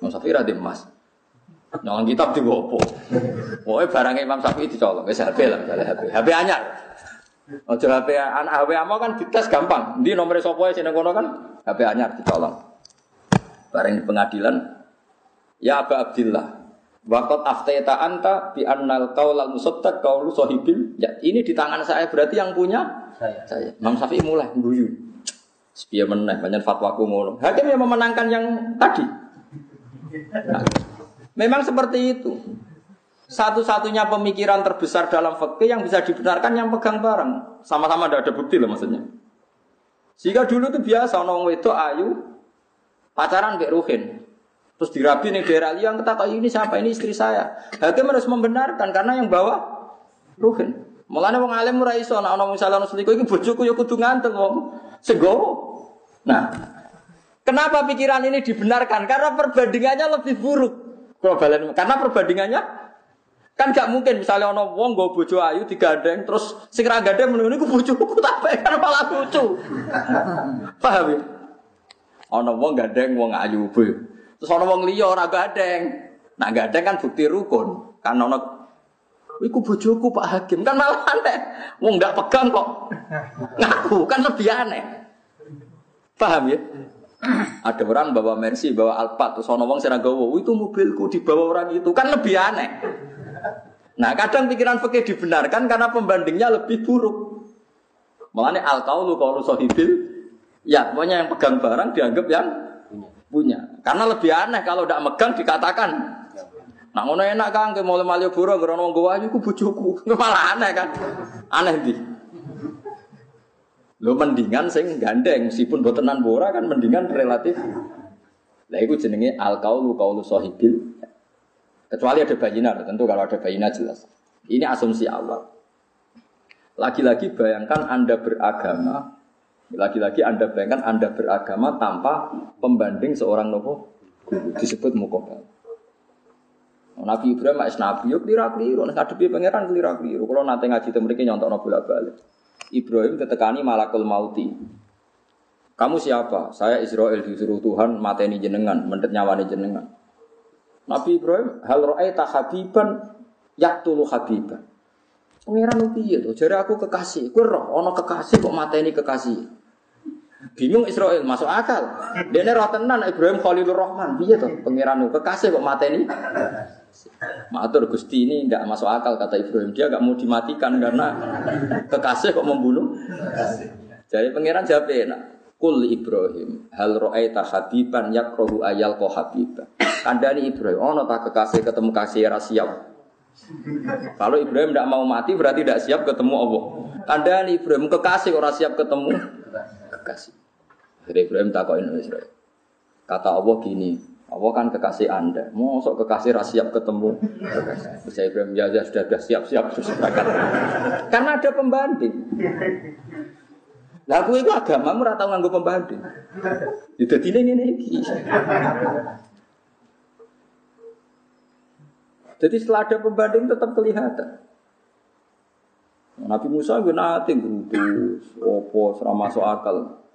Imam ra emas. Nyolong kitab di gopo. Pokoknya barangnya Imam Syafi'i dicolong. Wis HP lah misalnya HP. HP anyar. Ojo HP anak HP amo kan dites gampang. Di nomor sapa sing kono kan HP anyar dicolong. Bareng di pengadilan ya Aba Abdillah. Wakot aftaita anta bi annal qaulal musaddaq qaulu sahibil. Ya, ini di tangan saya berarti yang punya Saya. saya. Imam Syafi'i mulai guyu. Sepiye meneh banyak fatwaku ngono. Hakim yang memenangkan yang tadi. Nah, memang seperti itu. Satu-satunya pemikiran terbesar dalam fikih yang bisa dibenarkan yang pegang barang. Sama-sama tidak ada bukti loh maksudnya. Sehingga dulu itu biasa orang wedok ayu pacaran kayak Ruhin. Terus dirabi nih daerah yang kata ini siapa ini istri saya. Hakim harus membenarkan karena yang bawa Ruhin. Mulane wong alim ora iso nek ana misalnya ana selingkuh iki bojoku ya kudu. Segowo. Nah, kenapa pikiran ini dibenarkan? Karena perbandingannya lebih buruk. Kalau balen- Karena perbandingannya kan gak mungkin misalnya ono wong nggo bojo ayu digandeng terus sing ra gandeng menunggu niku bojoku tapi kan malah lucu. Paham ya? Ono wong gandeng wong ayu bu. Terus ono wong liya ora gandeng. Nah gandeng kan bukti rukun. Kan ono Iku bojoku Pak Hakim kan malah aneh. Wong nggak pegang kok. Ngaku kan lebih aneh. Paham ya? Ada orang bawa Mercy, bawa Alphard, terus ono wong sing gawa, "Oh, itu mobilku dibawa orang itu." Kan lebih aneh. Nah, kadang pikiran fikih dibenarkan karena pembandingnya lebih buruk. Makanya al qaulu sahibil ya, pokoknya yang pegang barang dianggap yang punya. Karena lebih aneh kalau tidak megang dikatakan Nah ngono enak kan ke mulai Malioboro ngerono wong gowa iku bojoku. Malah aneh kan. Aneh di. Lo mendingan sing gandeng meskipun botenan bora kan mendingan relatif. Lah iku jenenge al qaulu qaulu sahibil. Kecuali ada bayinar, tentu kalau ada bayinar jelas. Ini asumsi awal. Lagi-lagi bayangkan Anda beragama, lagi-lagi Anda bayangkan Anda beragama tanpa pembanding seorang nopo disebut mukobal. Nabi Ibrahim es nabi yo klira kliru, nek ngadepi pangeran klira kliru. Kalau nanti ngaji temu mriki nyontokno bolak-balik. Ibrahim tetekani malakul mauti. Kamu siapa? Saya Israel disuruh Tuhan mateni jenengan, mendet nyawane jenengan. Nabi Ibrahim hal ra'aita habiban yaqtulu habiban. Pangeran piye to? Jare aku kekasih. Kowe roh ana kekasih kok mateni kekasih. Bingung Israel masuk akal. Dene roh tenan Ibrahim Khalilur Rahman. Piye to? Pangeran kekasih kok mateni Matur Gusti ini tidak masuk akal kata Ibrahim. Dia nggak mau dimatikan karena kekasih kok membunuh. Jadi pangeran jawab enak. Kul Ibrahim hal ro'aita habiban yakrohu ayal ko habiba. Kandani Ibrahim, oh tak kekasih ketemu kasih ra siap. Kalau Ibrahim tidak mau mati berarti tidak siap ketemu Allah. Kandani Ibrahim kekasih orang siap ketemu kekasih. Jadi Ibrahim takokin Israel. Kata Allah gini, Allah kan kekasih anda, mau sok kekasih ra siap ketemu. Terus Ibrahim ya, ya sudah sudah siap siap terus berangkat. Karena ada pembanding. Lah itu agamamu ora tau nganggo pembanding. Ya dadi ngene iki. Jadi setelah ada pembanding tetap kelihatan. Nabi Musa gue nanti gerutus, opo, serama akal.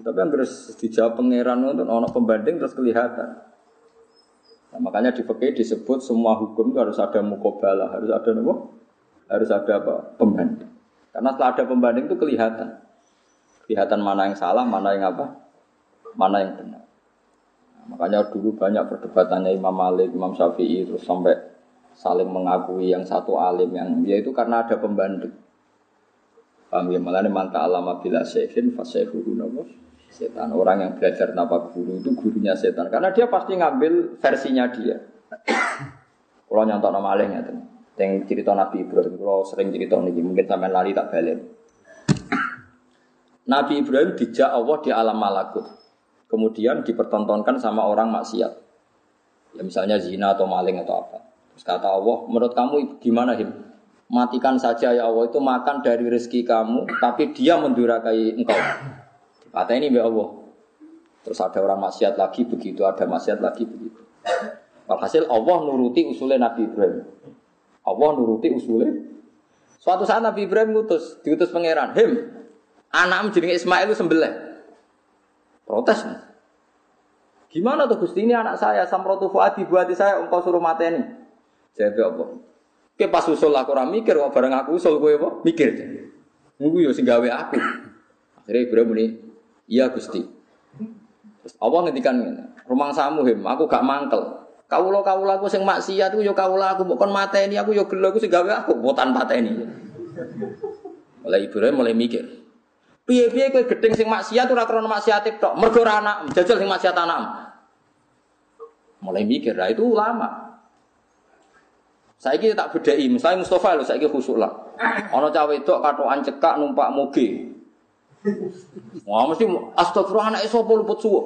Tapi yang harus dijawab pangeran itu ono pembanding terus kelihatan. Nah, makanya di fikih disebut semua hukum itu harus ada mukobalah, harus ada apa? Harus ada apa? Pembanding. Karena setelah ada pembanding itu kelihatan. Kelihatan mana yang salah, mana yang apa? Mana yang benar. Nah, makanya dulu banyak perdebatannya Imam Malik, Imam Syafi'i terus sampai saling mengakui yang satu alim yang dia itu karena ada pembanding. Paham ya? Malah manta alama bila syekhin fasyekhuhu nabo setan. Orang yang belajar tanpa guru itu gurunya setan. Karena dia pasti ngambil versinya dia. Kalau nyontok nama alihnya itu. Yang cerita Nabi Ibrahim. Kalau sering cerita ini. Mungkin sampai lari tak balik. Nabi Ibrahim dijak Allah di alam malakut. Kemudian dipertontonkan sama orang maksiat. Ya misalnya zina atau maling atau apa. Terus kata Allah, menurut kamu gimana Him? Matikan saja ya Allah itu makan dari rezeki kamu, tapi dia mendurakai engkau. Kata ini ya Allah. Terus ada orang maksiat lagi begitu, ada maksiat lagi begitu. Walhasil Allah nuruti usulnya Nabi Ibrahim. Allah nuruti usulnya. Suatu saat Nabi Ibrahim ngutus, diutus pangeran, Him, anakmu jenenge Ismail itu sembelih. Protes. Gimana tuh Gusti ini anak saya samrotu fuadi buati saya engkau suruh mateni. Saya apa? Oke pas usul aku ora mikir kok bareng aku usul kowe apa? Mikir. Nunggu yo sing gawe aku. Akhirnya Ibrahim muni, "Iya Gusti." Terus Allah ngendikan "Rumang samu him, aku gak mangkel. Kawula kawula aku sing maksiat ku yo kawula aku kon mateni aku yo gelo aku sing gawe aku mbok tanpa pateni." Mulai Ibrahim mulai mikir. Piye-piye kowe gedeng sing maksiat ora krana maksiat tok, mergo ora anak, jajal sing maksiat anak. Mulai mikir, lah itu ulama. Saya kira tak bedai, misalnya Mustafa loh, saya kira khusuk lah. Ono cawe itu katoan cekak numpak moge. Wah mesti astagfirullah anak sapa luput suwo.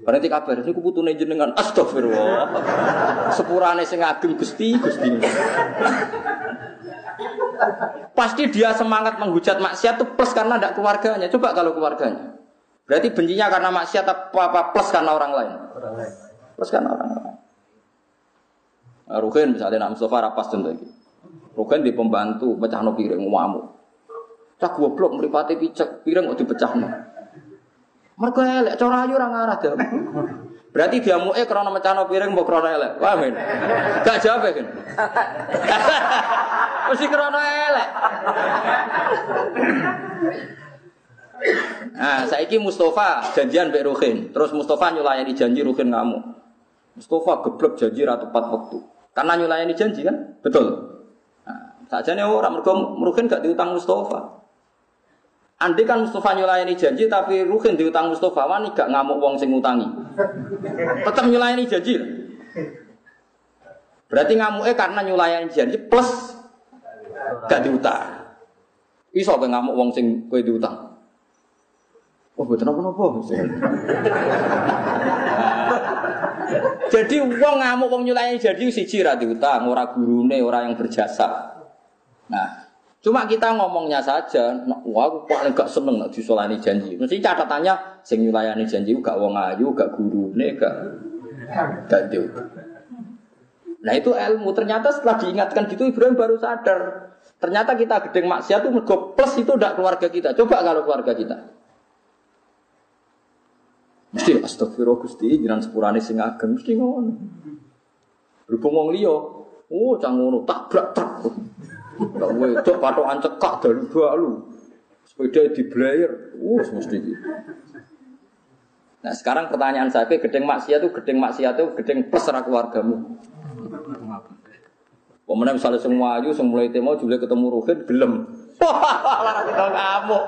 Berarti kabar ini kuputune jenengan astagfirullah. Sepurane sing ageng Gusti, Gusti. Pasti dia semangat menghujat maksiat itu plus karena ada keluarganya. Coba kalau keluarganya. Berarti bencinya karena maksiat apa, apa plus karena orang lain? Orang lain. Plus karena orang lain. Nah, Ruhin misalnya nak Mustafa rapas tentu lagi. Ruhin di pembantu pecah no piring ngamuk. Cak goblok meripati picek piring kok dipecah no. Mereka elek cara ayu orang arah deh. Berarti dia mau eh karena no piring mau karena elek. Wah men. Gak jawab kan? Mesti karena elek. Nah, saiki Mustafa janjian Mbak Ruhin. Terus Mustafa nyulayani janji Ruhin ngamuk. Mustafa geblek janji ratu tepat waktu. Karena nyulayani janji kan? Betul. Nah, saja nih orang mereka Ruhin gak diutang Mustafa. Andai kan Mustafa nyulayani janji tapi Ruhin diutang Mustafa, wani gak ngamuk wong sing ngutangi. Tetap nyulayani janji. Berarti ngamuknya karena nyulayani janji plus gak diutang. Iso apa ngamuk wong sing kue diutang? Oh, betul apa-apa. Jadi uang ngamuk wong nyulayani jadi siji ra diutang, ora gurune, ora yang berjasa. Nah, cuma kita ngomongnya saja, wah aku paling gak seneng nak disolani janji. Mesti catatannya sing nyulayani janji gak wong ayu, gak gurune, gak gak diutang. Nah itu ilmu. Ternyata setelah diingatkan gitu Ibrahim baru sadar. Ternyata kita gedeng maksiat itu plus itu udah keluarga kita. Coba kalau keluarga kita. Mesti astagfirullah Gusti jiran sepurane sing ageng mesti ngono. Berhubung wong liya, oh cang ngono tabrak truk. Gak wedok patokan cekak dari balu. Sepeda di blayer, uh mesti gitu. Nah sekarang pertanyaan saya, gedeng maksiat itu gedeng maksiat itu gedeng plus keluargamu. Pemenang misalnya semua ayu, semua itu mau juga ketemu Ruhin, gelem. Wah, kita kamu.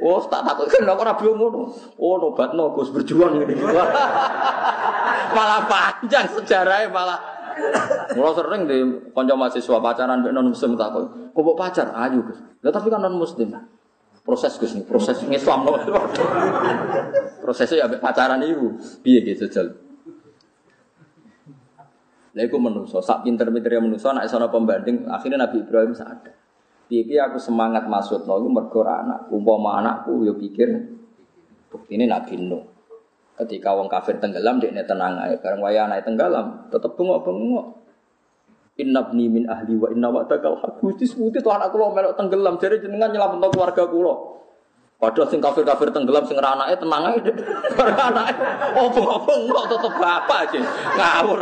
Oh, tak takut kan ora belum ngono. Oh, no Gus berjuang ini. malah panjang sejarahnya malah. Mulai sering di kanca mahasiswa pacaran mbek non muslim takut. Kok pacar? Ayu, Gus. Lah tapi kan non muslim. Proses Gus proses Islam loh. Prosesnya ya pacaran ibu. Piye gitu jajal. Lah iku menungso, sak pinter-pintere menungso nek pembanding, akhirnya Nabi Ibrahim sadar. Piye aku semangat masuk no, mergo anak. Umpama anakku yo pikir ini Nabi Nuh. Ketika wong kafir tenggelam dia tenang aja. Karena waya anak tenggelam tetap bengok-bengok. Inna bni min ahli wa inna wa'dakal haq. Gusti sebuti tuh anak kula melok tenggelam. Jadi jenengan nyelametno keluarga kula. Padahal sing kafir-kafir tenggelam sing anake tenang aja. Karena anake oh bengok-bengok tetep bapak aja. Ngawur.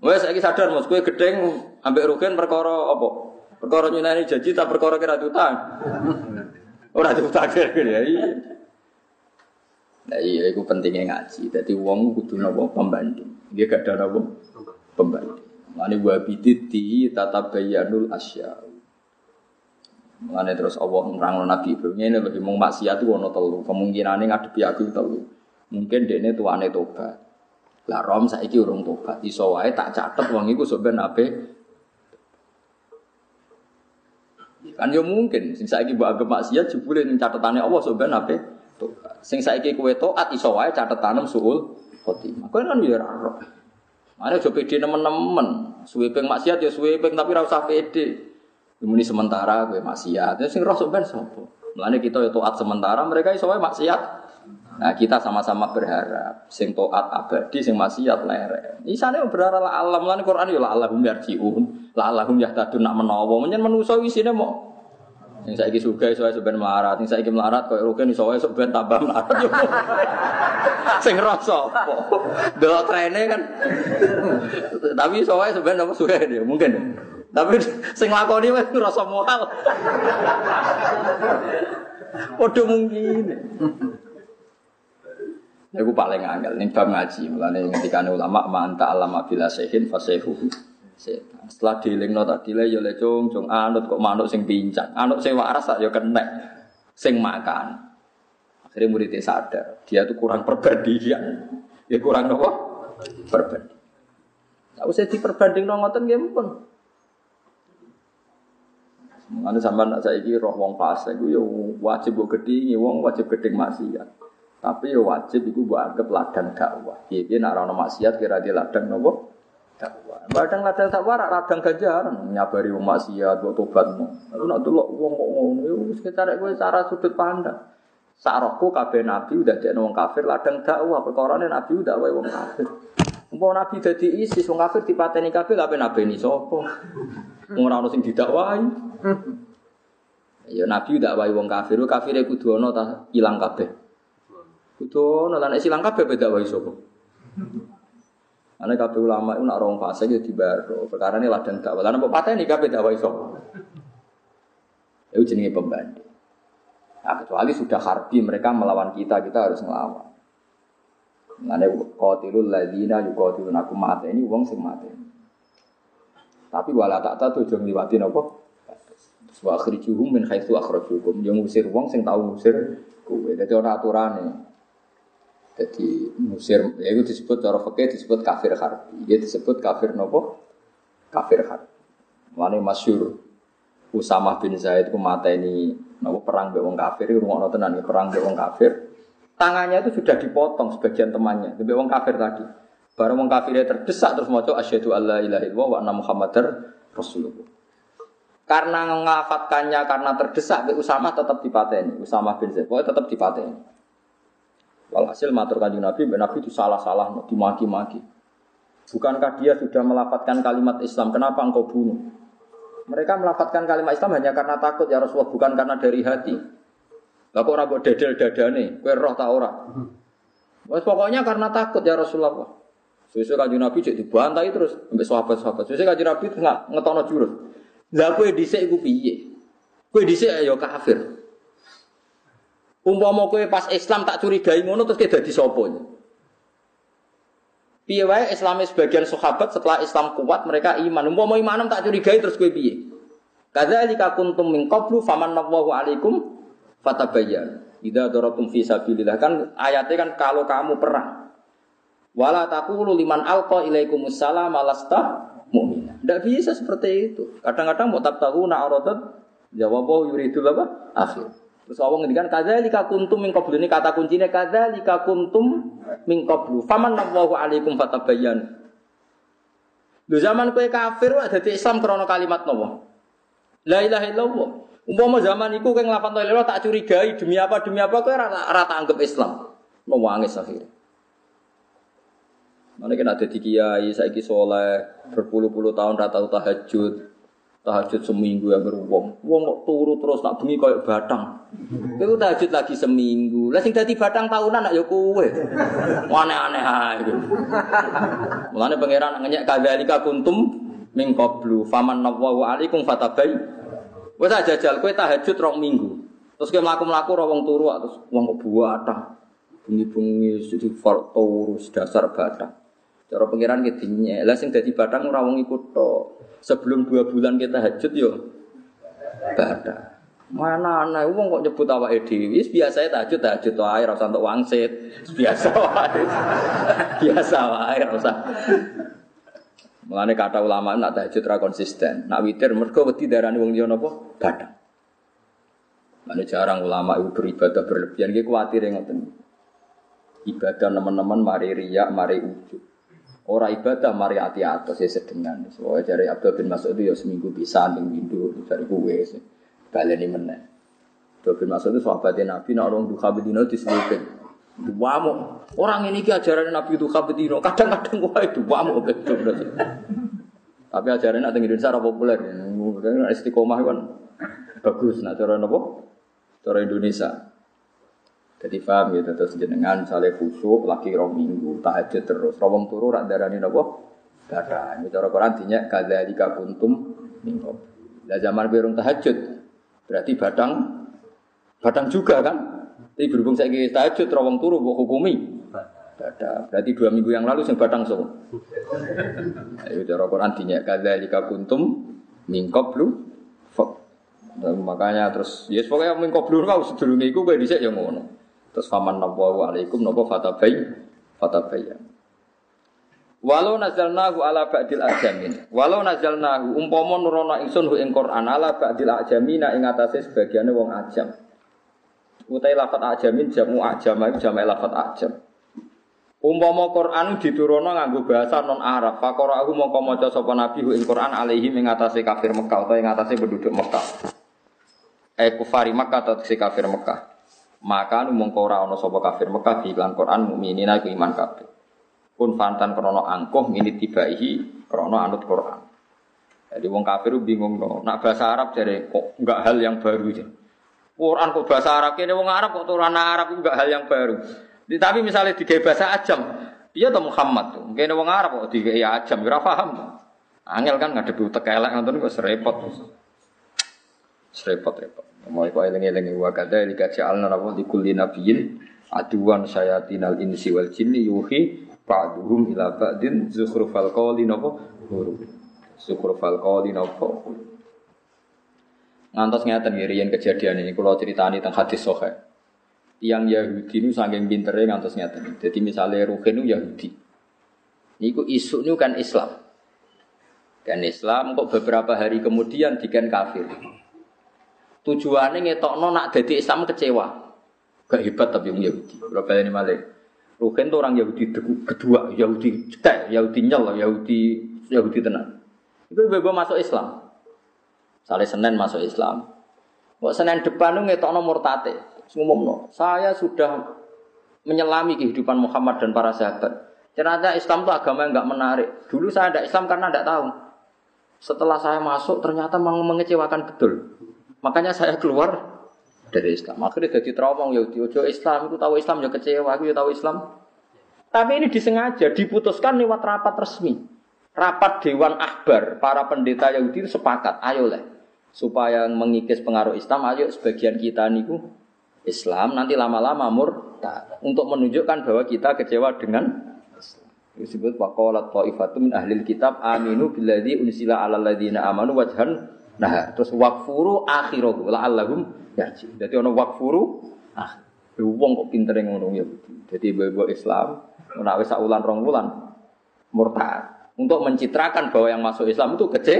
Wes saiki sadar Mas, kowe gedeng ambek rugen perkara apa? Perkara nyunani janji tak perkara kira utang. Ora diutang ya iya. Nah iya itu pentingnya ngaji. Jadi uang kudu nopo pembanding. Dia gak ada nopo pembanding. Mane wa biditi tatabayyanul asya. Mane terus Allah nerangno Nabi Ibrahim ini lebih mau maksiat itu ono telu. Kemungkinane ngadepi aku telu. Mungkin dekne tuane tobat. Lah rom saiki urung tobat. Iso wae tak catet wong iku sok. Kan yo mungkin sing saiki mbok anggap maksiat jebule ning catetane Allah ben ape tobat. Sing saiki kowe taat iso wae catetanem suul khotimah. Kowe kan yo ora ro. Mane aja pede nemen-nemen. Suwe ping maksiat ya suwe ping tapi ora usah pede. Ini sementara kowe maksiat. Sing roh ben sapa? Mulane kita yo taat sementara, mereka iso wae maksiat Nah kita sama-sama berharap sing toat abadi sing maksiat lerek. Isane berharap alam lan Quran ya la Allahum yarjiun, la Allahum yahtadun nak menawa. Menyen manusa isine mau Sing saiki sugih iso ben melarat, sing saiki melarat koyo rugen iso wae ben tambah melarat. Sing ngrasa apa? Delok trene kan. Tapi iso wae ben apa sugih ya mungkin. Tapi sing lakoni wis ngrasa moral. Padha mungkin. Iku paling angel ning bab ngaji, mulane ketika ulama manta alama bila sehin fasehu. Setelah dilingno tadi le ya le cung cung anut kok manuk sing pincang. Anut sing waras tak ya kena sing makan. Akhirnya muridnya sadar, dia tuh kurang perbandingan. Ya kurang apa? Perbandingan. Tak usah diperbanding no ngoten nggih pun. Mulane sampean nak saiki roh wong fase iku ya wajib mbok gedhingi wong wajib gedhing maksiat. Tapi ya wajib iku mbok anggap ladang dakwah. Piye-piye nek ora ono maksiat kira dia ladang nopo? Dakwah. Ladang ladang dakwah ora ladang ganjaran nyabari wong maksiat mbok tobatmu. Aku nak delok wong kok ngono ya wis ketarek kowe cara sudut pandang. Sarokku kabeh nabi udah jadi wong kafir ladang dakwah perkara nabi udah wae wong kafir. Umpama nabi dadi ISIS wong kafir dipateni kabeh kabeh nabi ni sapa? Wong ora ono sing didakwahi. Ya nabi udah wae wong kafir, kafire kudu ana ta ilang kabeh. Kudu ana lan ilang kabeh beda wae sapa? Ana kabeh ulama itu nak rong fase ya dibayar. Perkara ini ladang dakwah. Lan mbok pateni kabeh dakwah sapa? Itu jenenge pembanding. Nah, kecuali sudah harbi mereka melawan kita, kita harus melawan. Mengenai qatilul ladzina aku mate ini wong sing mate. Tapi wala tak tahu tuh liwati napa? Wa akhrijuhum min haitsu akhrajukum. Yang ngusir wong sing tau ngusir kowe. Dadi ora aturane. Jadi ngusir ya itu disebut cara fikih disebut kafir harbi. Ya disebut kafir napa? Kafir harbi. Mane masyhur Usamah bin Zaid ku mateni napa perang mbek wong kafir, rungokno tenan ya, perang mbek kafir. Tangannya itu sudah dipotong sebagian temannya, mbek wong kafir tadi. Barang wong kafirnya terdesak terus maca asyhadu alla ilaha illallah wa anna muhammadar rasulullah. Karena mengafatkannya karena terdesak mbek Usamah tetap dipateni, Usamah bin Zaid pokoknya tetap dipateni. Walhasil matur kanjeng Nabi, Nabi itu salah-salah, dimaki-maki. Bukankah dia sudah melafatkan kalimat Islam? Kenapa engkau bunuh? Mereka melafatkan kalimat Islam hanya karena takut ya Rasulullah, bukan karena dari hati. Lah kok ora dedel dadane, kowe roh ta ora? Wes pokoknya karena takut ya Rasulullah. Sesuai kanjeng Nabi cek dibantai terus sampai sahabat-sahabat. Sesuai kanjeng Nabi nggak ngetono jurus. Lah kowe dhisik iku piye? Kowe dhisik ya kafir. Umpama kowe pas Islam tak curigai ngono terus kowe dadi sapa? Piye wae Islame sebagian sahabat setelah Islam kuat mereka iman. Umpama imanem tak curigai terus kowe piye? Kadzalika kuntum min qablu famanallahu alaikum fatabayyan. Idza daratum fi sabilillah kan ayatnya kan kalau kamu perang. Wala taqulu liman alqa ilaikumus salam alasta mu'mina. Tidak bisa seperti itu. Kadang-kadang mau tahu na aradat jawabu yuridul apa? Akhir. Terus Allah ngendikan kadzalika kuntum min qablu ini kata kuncinya kadzalika kuntum min qablu. Faman Allahu alaikum fatabayyan. Lu zaman kue kafir wae dadi Islam krana kalimat nopo? La ilaha illallah. Umpama zaman iku kowe nglapan la ilaha tak curigai demi apa demi apa kowe tak anggap Islam. Nangis akhirnya. Mana kena ada kiai, saiki soleh, berpuluh-puluh tahun rata tahajud, tahajud seminggu yang beruang, wong kok turu terus nak bengi koyo batang. Kowe tahajud lagi seminggu. Lah sing dadi batang tahunan nak ya kowe. Aneh-aneh ae. Mulane pangeran ngenyek kadzalika kuntum min qablu faman nawwa alaikum fatabai. Aja jajal kowe tahajud rong minggu. Terus kowe mlaku-mlaku ora wong turu terus wong kok batang. Bengi-bengi sidi turu dasar batang. Cara pangeran ki dinye. Lah sing dadi batang ora wong tok. Sebelum dua bulan kita hajut yo badak. Mana anak wong kok nyebut awake dhewe? Wis biasa tahajud tahajud wae ora usah entuk wangsit. Biasa wae. biasa wae ora usah. Kata ulama nak tahajud ra konsisten. Nak witir mergo wedi darani wong liya napa? Badak. Mana jarang ulama itu beribadah berlebihan, dia khawatir ngoten. Ibadah teman-teman mari riak, mari ujub. Orang ibadah mari hati atas ya sedengan. Soalnya dari Abdul bin Mas'ud itu ya seminggu bisa ning windu dari sih. Baleni meneh. Abdul bin Mas'ud itu sahabatnya Nabi nak orang duha bedino diselipin. Duamu. Orang ini ki ajaran Nabi duha bedino. Kadang-kadang itu duamu betul Tapi ajaran ada Indonesia ora populer. Istiqomah kan. bagus. Nah cara nopo? Cara Indonesia. Jadi paham gitu terus jenengan misalnya khusyuk lagi rong minggu tahajud terus. Rawong turu rak darani nopo darah ini cara Quran dinya kadzalika kuntum minggu Lah zaman berung tahajud? Berarti badang badang juga kan? Tapi berhubung saya tahajud rawong turu buat hukumi. Badang. Berarti dua minggu yang lalu sing badang so Ayo cara Quran dinya kadzalika kuntum mingkop lu Dan makanya terus ya yes, pokoknya mingkop lu kau sedurunge iku kowe dhisik ya ngono. Terus faman nabawu alaikum nopo fatabai fatabayyan. Walau nazalnahu ala ba'dil ajamin. Walau nazalnahu umpama nurono ingsun hu ing Quran ala ba'dil ajamina ing atase sebagiane wong ajam. Utai lafat ajamin jamu ajam iku jamak lafat ajam. Umpama Quran diturono nganggo bahasa non Arab, faqara'ahu mongko maca sapa nabi hu ing Quran alaihi ing atase kafir Mekah utawa ing atase penduduk Mekah. Eh kufari Mekah atau kafir Mekah maka nu mongko ora ana sapa kafir Mekah di iklan Quran mukminina iku iman kabeh. Pun fantan krana angkuh ngini tibaihi krana anut Quran. Jadi wong kafir bingung no. Nak bahasa Arab jadi kok enggak hal yang baru aja. Quran kok bahasa Arab kene wong Arab kok turunan Arab enggak hal yang baru. Tapi misalnya di bahasa Ajam, dia tuh Muhammad tuh. Kene wong Arab kok digawe Ajam, ora paham. Angel kan ngadepi utek elek ngoten kok serepot. Serepot-repot. Mau iku eling-eling wa kadza lika ja'alna rabbul di kulli nabiyyin aduwan syayatinal insi wal jinni yuhi ba'duhum ila ba'din zukhrufal qawli napa huruf. Zukhrufal qawli napa Ngantos ngeten nggih kejadian ini kula critani teng hadis sahih. Yang Yahudi nu saking pintere ngantos ngeten. Jadi misalnya Ruhin nu Yahudi. Niku isu nu kan Islam. Dan Islam kok beberapa hari kemudian diken kafir. Tujuannya ngetokno nak jadi Islam kecewa. Gak hebat tapi yang Yahudi. Berapa ini malah. Rukin itu orang Yahudi kedua, Yahudi cek, Yahudi nyel, Yahudi Yahudi tenang. Itu bebo masuk Islam. Saleh Senin masuk Islam. Kok Senin depan itu ngetokno murtate. Ngumumno, saya sudah menyelami kehidupan Muhammad dan para sahabat. Ternyata Islam itu agama yang nggak menarik. Dulu saya ada Islam karena tidak tahu. Setelah saya masuk ternyata mengecewakan betul. Makanya saya keluar dari Islam. Akhirnya jadi trauma Yahudi. Ojo Islam, itu tahu Islam ya kecewa, aku ya tahu Islam. Tapi ini disengaja, diputuskan lewat rapat resmi. Rapat Dewan Akbar, para pendeta Yahudi itu sepakat, ayo lah. Supaya mengikis pengaruh Islam, ayo sebagian kita niku Islam, nanti lama-lama murtad. Untuk menunjukkan bahwa kita kecewa dengan. Disebut waqalat ta'ifatum min ahlil kitab aminu billadzi unsila ala ladina amanu wajhan Nah, terus wakfuru akhirahu la'allahum yarji. Jadi ono wakfuru ah wong kok pinter ngono ya. Jadi ibu Islam nek wis ulan rong murtad untuk mencitrakan bahwa yang masuk Islam itu kece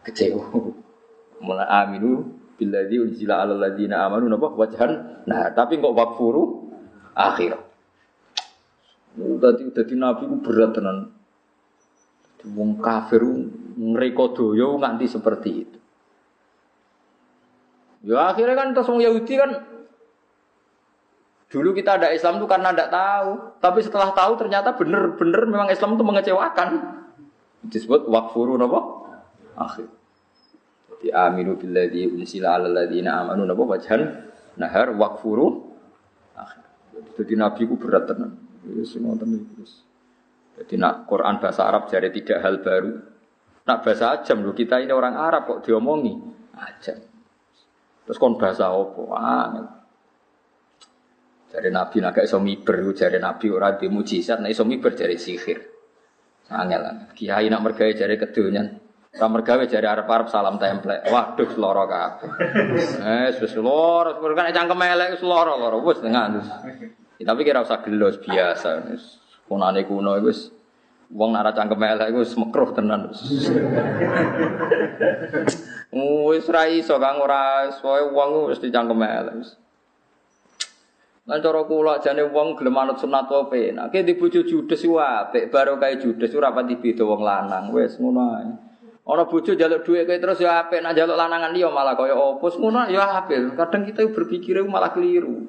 kecewa. Mula aminu billadzi unzila 'alal ladzina amanu napa wajhan. Nah, tapi kok wakfuru akhir. Dadi dadi nabi ku berat tenan. Wong kafir ngrekodoyo nganti seperti itu. Ya akhirnya kan terus wong Yahudi kan dulu kita ada Islam itu karena tidak tahu, tapi setelah tahu ternyata benar-benar memang Islam itu mengecewakan. Disebut wakfuru napa? Akhir. Jadi aminu billadzi unsila ala ladzina amanu napa wajhan nahar wakfuru akhir. Jadi nabi ku berat tenan. Ngoten iki. Jadi nak Quran bahasa Arab jadi tidak hal baru. Nak bahasa ajam loh kita ini orang Arab kok diomongi ajam. Terus kon bahasa apa? Angel. Jadi Nabi naga iso miber, jadi Nabi ora di mujizat, nah iso miber jadi sihir. Angel Kiai nak mergawe jadi kedonyan. Ora mergawe jadi Arab-Arab salam template. Waduh seloro kabeh. Eh wis seloro, kan cangkem elek seloro loro wis tengah terus. Tapi kira usah gelos biasa. Kunane kuno wis wong nara cangkem elek iku wis mekruh tenan. Wis ra iso Kang ora soe wong wis dicangkem elek. Lan cara kula jane wong gelem anut sunat wae penak. Ki dibojo judes ku apik, baro kae judes ora pati beda wong lanang. Wis ngono ae. Ana bojo njaluk dhuwit kowe terus ya apik, nak njaluk lanangan liya malah kaya opus ngono ya apik. Kadang kita berpikir malah keliru.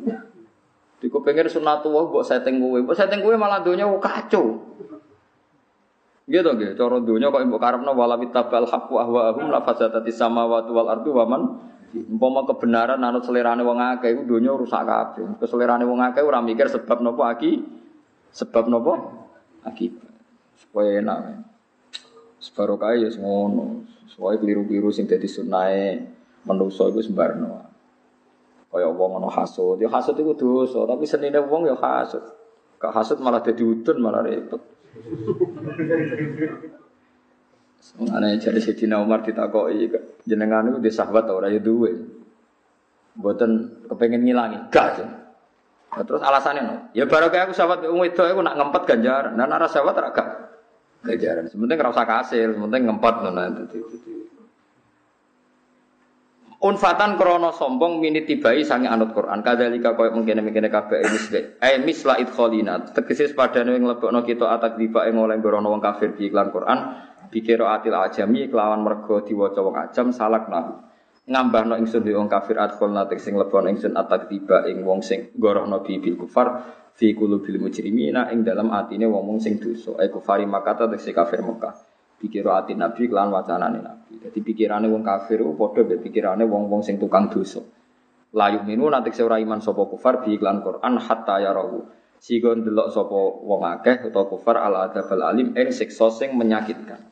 Diko pengen sunatullah mbok setting kowe. Mbok setting kowe malah donya kacau. Gitu nggih, cara donya kok mbok karepno wala bitabal haqqu ahwaahum la fasadati samawati wal ardu wa man Umpama kebenaran anut selerane wong akeh iku donya rusak kabeh. Keselerane wong akeh ora mikir sebab napa aki sebab napa akibat. Supaya enak. Sebarokah ya ngono. Supaya keliru-keliru sing dadi sunahe manusa iku sembarno. Kaya wong ana hasud, ya hasud iku dosa, tapi senine wong ya hasud. Kak hasud malah dadi udun malah repot. Ana jadi Sayyidina Umar ditakoki jenengan itu di sahabat ora ya duwe. Mboten kepengin ngilangi, gak. Nah, terus alasannya no, ya baru kayak aku sahabat wong itu aku nak ngempet ganjaran, nah nara sahabat ora gak ganjaran. Sementing ora usah kasil, sementing ngempet. Unfatan krono sombong mini tibai sange anut Quran. Kadalika koyo mungkin mungkin kabeh misle. Eh misla idkholina. Tegese padane nglebokno kita atak diba ing oleh gorono wong kafir di iklan Quran. Bikira atil ajami kelawan mergo diwaca wong ajam salak nahu. Ngambahno ingsun di wong kafir adkholna tek sing lebon ingsun atak tiba ing wong sing gorono bibil kufar fi qulubil mujrimina ing dalam atine wong-wong sing dosa. Eh kufari makata tek kafir Mekah. Pikira ati Nabi kelan wacanane Nabi. Jadi pikirane wong kafir ku padha mbek pikirane wong-wong sing tukang dosa. Layu minu nanti ora iman sapa kufar bi iklan Quran hatta yarahu. Sigo ndelok sapa wong akeh utawa kufar ala adzabal alim ing siksa sing menyakitkan.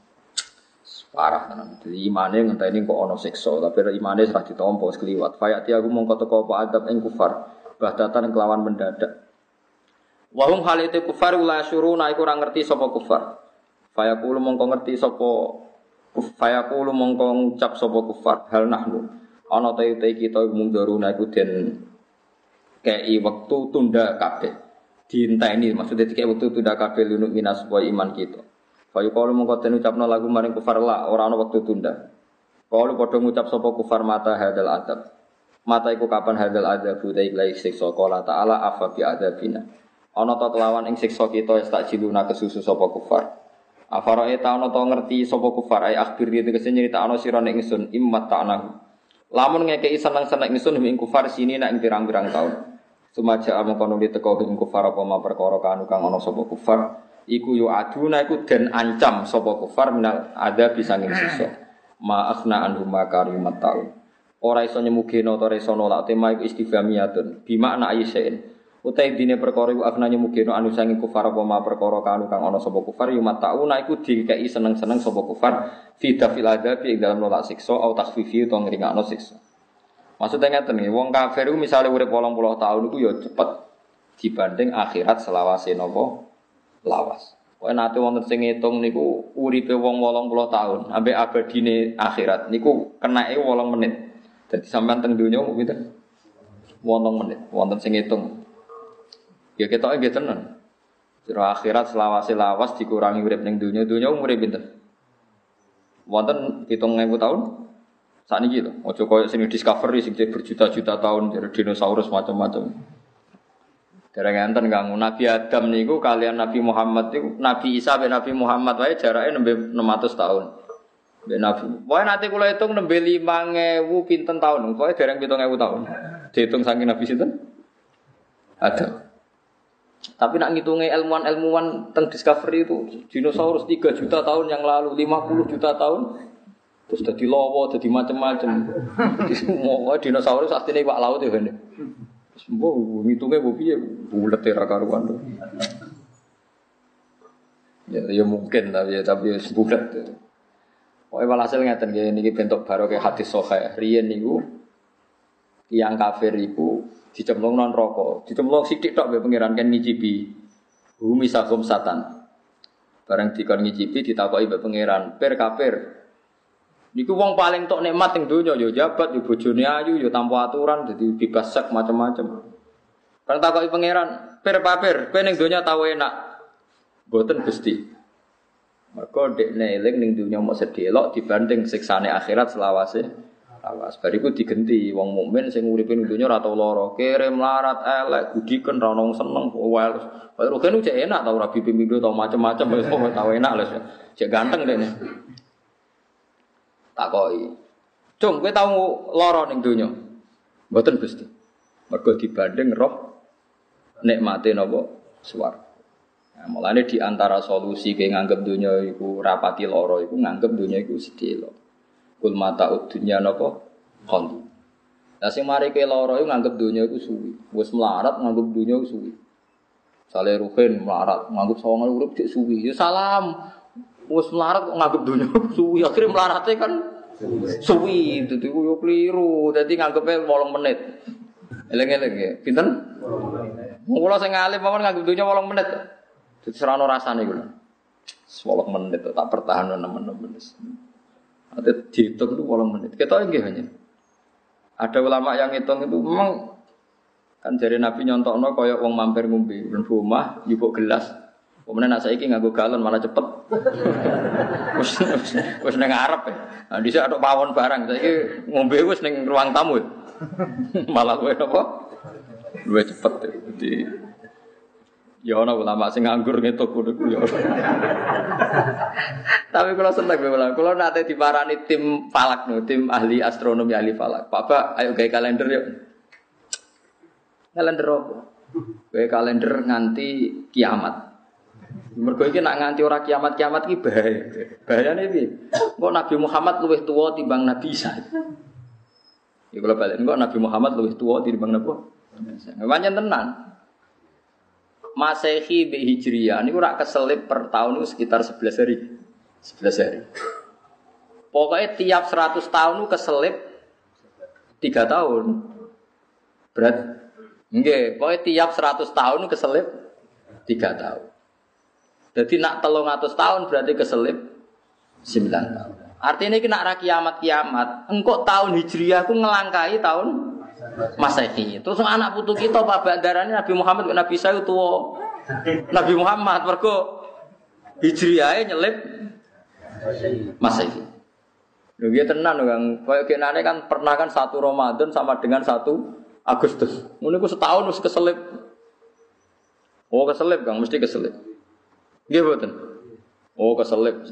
Parah tenan. Jadi imane ngenteni kok ana siksa, tapi imane ora ditampa wis kliwat. Fayati aku mongko teko apa adab ing kufar. Bahdatan kelawan mendadak. Wahum hal itu kufar la syuruna iku ora ngerti sapa kufar. Fayaqulu mongko ngerti sapa Fayaqulu mongko ngucap sapa kufar hal nahnu? Ana ta kita munduruna iku den kei wektu tunda kabeh. Diinteni maksudnya dikei wektu tunda kabeh lunuk minas supaya iman kita. Fayaqulu mongko den ucapno lagu maring kufar la ora ana wektu tunda. Kalau padha ngucap sapa kufar mata hadal adab Mata iku kapan hadal adab budai lai siksa. Qala ta'ala afa bi adabina Ana ta kelawan ing siksa kita tak jiluna kesusu sapa kufar Afara eta ana to ngerti sapa kufar ay akhbir itu kese nyritakno sira nek ingsun immat ta'nahu. Lamun ngekeki seneng-seneng ingsun ing kufar sini nek pirang-pirang taun. Sumaja amung kono diteko ing kufar apa ma perkara kanu kang ana sapa kufar iku yo aduna iku den ancam sapa kufar minal ada bisa ing sisa. Ma akhna anhum makarimat taun. Ora iso nyemugeno ora iso nolak tema iku istifhamiyatun. Bima ana ayisain. Utai dine perkara iku afnanya mugeno anu sangi kufar apa ma perkara kanu kang ana sapa kufar yu matauna iku dikei seneng-seneng sapa kufar fi dafil adab ing dalam nolak siksa au takhfifi utawa ngringakno siksa. Maksudnya ngeten nih, wong kafir iku misale urip 80 tahun iku ya cepet dibanding akhirat selawase napa lawas. Kowe nate wonten sing ngitung niku uripe wong 80 tahun ambek abadine akhirat niku kenake 8 menit. Jadi sampean teng donya? 8 menit. Wonten sing ngitung Ya kita nggih tenan. Sira akhirat selawase lawas dikurangi urip ning dunia, dunia umure pinten? Wonten 7000 tahun? Saat ini gitu, ojo koyo sini discovery sing berjuta-juta tahun dari dinosaurus macam-macam. Dereng enten kang Nabi Adam niku kalian Nabi Muhammad niku Nabi Isa ben Nabi Muhammad wae jaraknya nembe 600 tahun. Ben Nabi. Wae nanti kula hitung nembe 5000 pinten tahun. Wae dereng 7000 tahun. Dihitung saking Nabi sinten? Adam. Tapi nak ngitungnya ilmuwan-ilmuwan tentang discovery itu dinosaurus 3 juta tahun yang lalu, 50 juta tahun terus jadi lowo, jadi macam-macam. Semua dinosaurus artinya pak laut ya kan. Semua ngitungnya bu piye bulat ya karuan tuh. Ya, ya mungkin tapi ya tapi ya bulat. Pokoknya walhasil ngeten ini bentuk baru kayak hati sohe. Rian niku yang kafir itu dicemplung non rokok, dicemplung sidik tok be pangeran kan ngicipi. Bumi sakum satan. Barang dikon ngicipi ditakoki be pangeran, per kafir. Niku wong paling tok nikmat ing donya yo jabat yo bojone ayu yo tanpa aturan dadi bebas sek macam-macam. Barang takoki pangeran, per kafir, kowe ning donya tau enak. Boten Gusti. Mergo dekne eling ning mau sedelok dibanding siksane akhirat selawase awas. Bariku digenti wong mukmin sing uripe donya ora tau lara, kere melarat elek, gudiken ra ono seneng, wel. Kaya rugen cek enak tau rabi pemimpin tau macam-macam wis tau enak lho. Cek ganteng dene. Takoki. Cung, kowe tau lara ning donya? Mboten Gusti. Mergo dibanding roh nikmate napa swarga. Nah, mulane di antara solusi ke nganggep dunia iku rapati loro iku nganggep dunia iku sedih Kul mata dunya napa khali. Lah sing mari ke loro iku nganggep donya iku suwi. Wis melarat nganggep donya iku suwi. Sale Ruhin melarat nganggep sawangan urip dik suwi. Ya salam. Wis melarat nganggep donya iku suwi. Akhire melarate kan suwi. Dadi yo keliru. Dadi nganggepe 8 menit. Eleng-eleng ya. Pinten? Kula sing alim mawon nganggep donya 8 menit. Dadi serano rasane kula. 8 menit tak pertahanan nemen-nemen. Ada dihitung itu 8 menit. Kita nggih hanya. Ada ulama yang ngitung itu memang kan dari Nabi nyontokno kaya wong mampir ngombe ben rumah nyupuk gelas. Kemudian nak saiki nganggo galon malah cepet. Wis wis ning arep ya. Nah dhisik ada pawon barang saiki ngombe wis ning ruang tamu. malah kowe apa? Luwe cepet. Jadi Ya ana ulama sing nganggur ngetuk kudu ya. Tapi kalau seneng kula, kula nate diparani tim falak no, tim ahli astronomi ahli falak. Pak Pak, ayo gawe kalender yuk. Kalender apa? Gawe kalender nganti kiamat. Mergo iki nak nganti ora kiamat-kiamat iki bahaya. Bahayane piye? Kok Nabi Muhammad luwih tuwa timbang Nabi Isa. Ya kalau balik, kok Nabi Muhammad luwih tuwa timbang Nabi Isa. Pancen tenan. Masehi bi Hijriyah ini ora keselip per tahun itu sekitar 11 hari. 11 hari. Pokoknya tiap 100 tahun itu keselip 3 tahun. Berat. Nggih, pokoknya tiap 100 tahun itu keselip 3 tahun. Jadi nak telung atus tahun berarti keselip 9 tahun. Artinya ini nak kiamat kiamat. Engkau tahun hijriah aku ngelangkai tahun Masehi. Terus anak putu kita Pak Bandarane Nabi Muhammad Nabi saya tua. Nabi Muhammad mergo hijriah nyelip Masehi. Lho dia tenan kan, kayak kenane kan pernah kan satu Ramadan sama dengan satu Agustus. Ngono ku setahun wis keselip. Oh keselip Kang, mesti keselip. Nggih mboten. Oh keselip.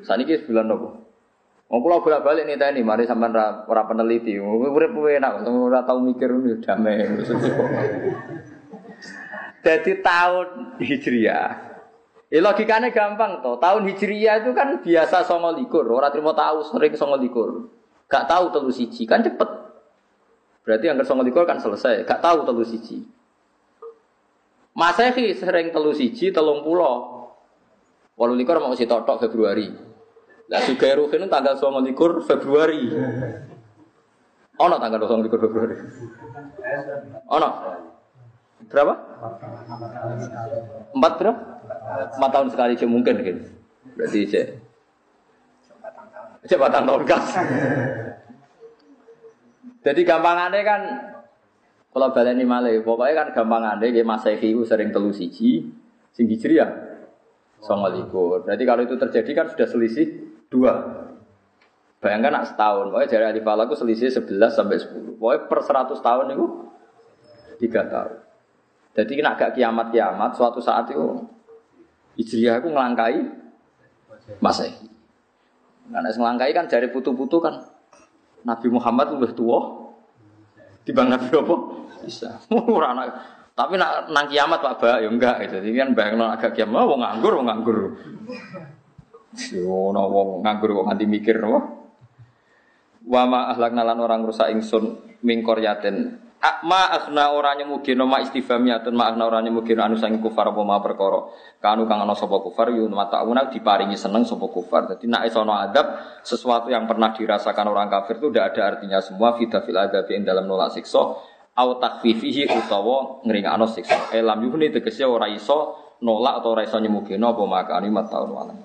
Saniki bulan nopo? Wong kula bolak-balik nih tadi, mari sampean ora ora peneliti. Urip enak, ora tau mikir ngono damai. Jadi tahun Hijriah. Ya logikanya gampang toh. Tahun Hijriah itu kan biasa songo likur. Orang terima tahu sering songo likur. Gak tahu telu siji kan cepet. Berarti yang songo likur kan selesai. Gak tahu telu siji. Masehi sering telu siji telung pulau. Walau likur mau si totok Februari. Lah juga Ruhin tanggal 29 Februari. Ono tanggal 29 Februari. Ono. Berapa? Empat berapa? Empat tahun sekali sih mungkin kan. Berarti. Cek batang tahun gas. Jadi gampangannya kan kalau baleni malih, pokoknya kan gampangannya dia Masehi sering telu siji, sing hijriah songo likur. Berarti kalau itu terjadi kan sudah selisih dua. Bayangkan nak setahun, pokoknya dari alif aku selisih 11 sampai 10. Pokoknya per 100 tahun itu tiga tahun. Jadi kena agak kiamat-kiamat, suatu saat itu Hijriah aku ngelangkai Masehi. Karena ngelangkai kan dari putu-putu kan Nabi Muhammad lebih tua bang Nabi apa? Bisa. Tapi nak nang kiamat Pak Ba ya enggak gitu. Jadi kan bayang agak kiamat, oh nganggur, oh nganggur. Yo no wong nganggur kok nganti mikir no. Wa ma ahlakna lan orang rusak ingsun mingkor yaten. Ma akhna ora nyemugino ma istifhamiyatun ma akhna ora nyemugino anu sang kufar apa ma perkara. Kanu kang ana sapa kufar yu matauna diparingi seneng sapa kufar. Dadi nek isono adab sesuatu yang pernah dirasakan orang kafir itu tidak ada artinya semua fida fil adab ing dalam nolak siksa au takfifihi utawa ngringakno siksa. Elam yuhni tegese ora iso nolak atau ora iso nyemugino apa makani mataun.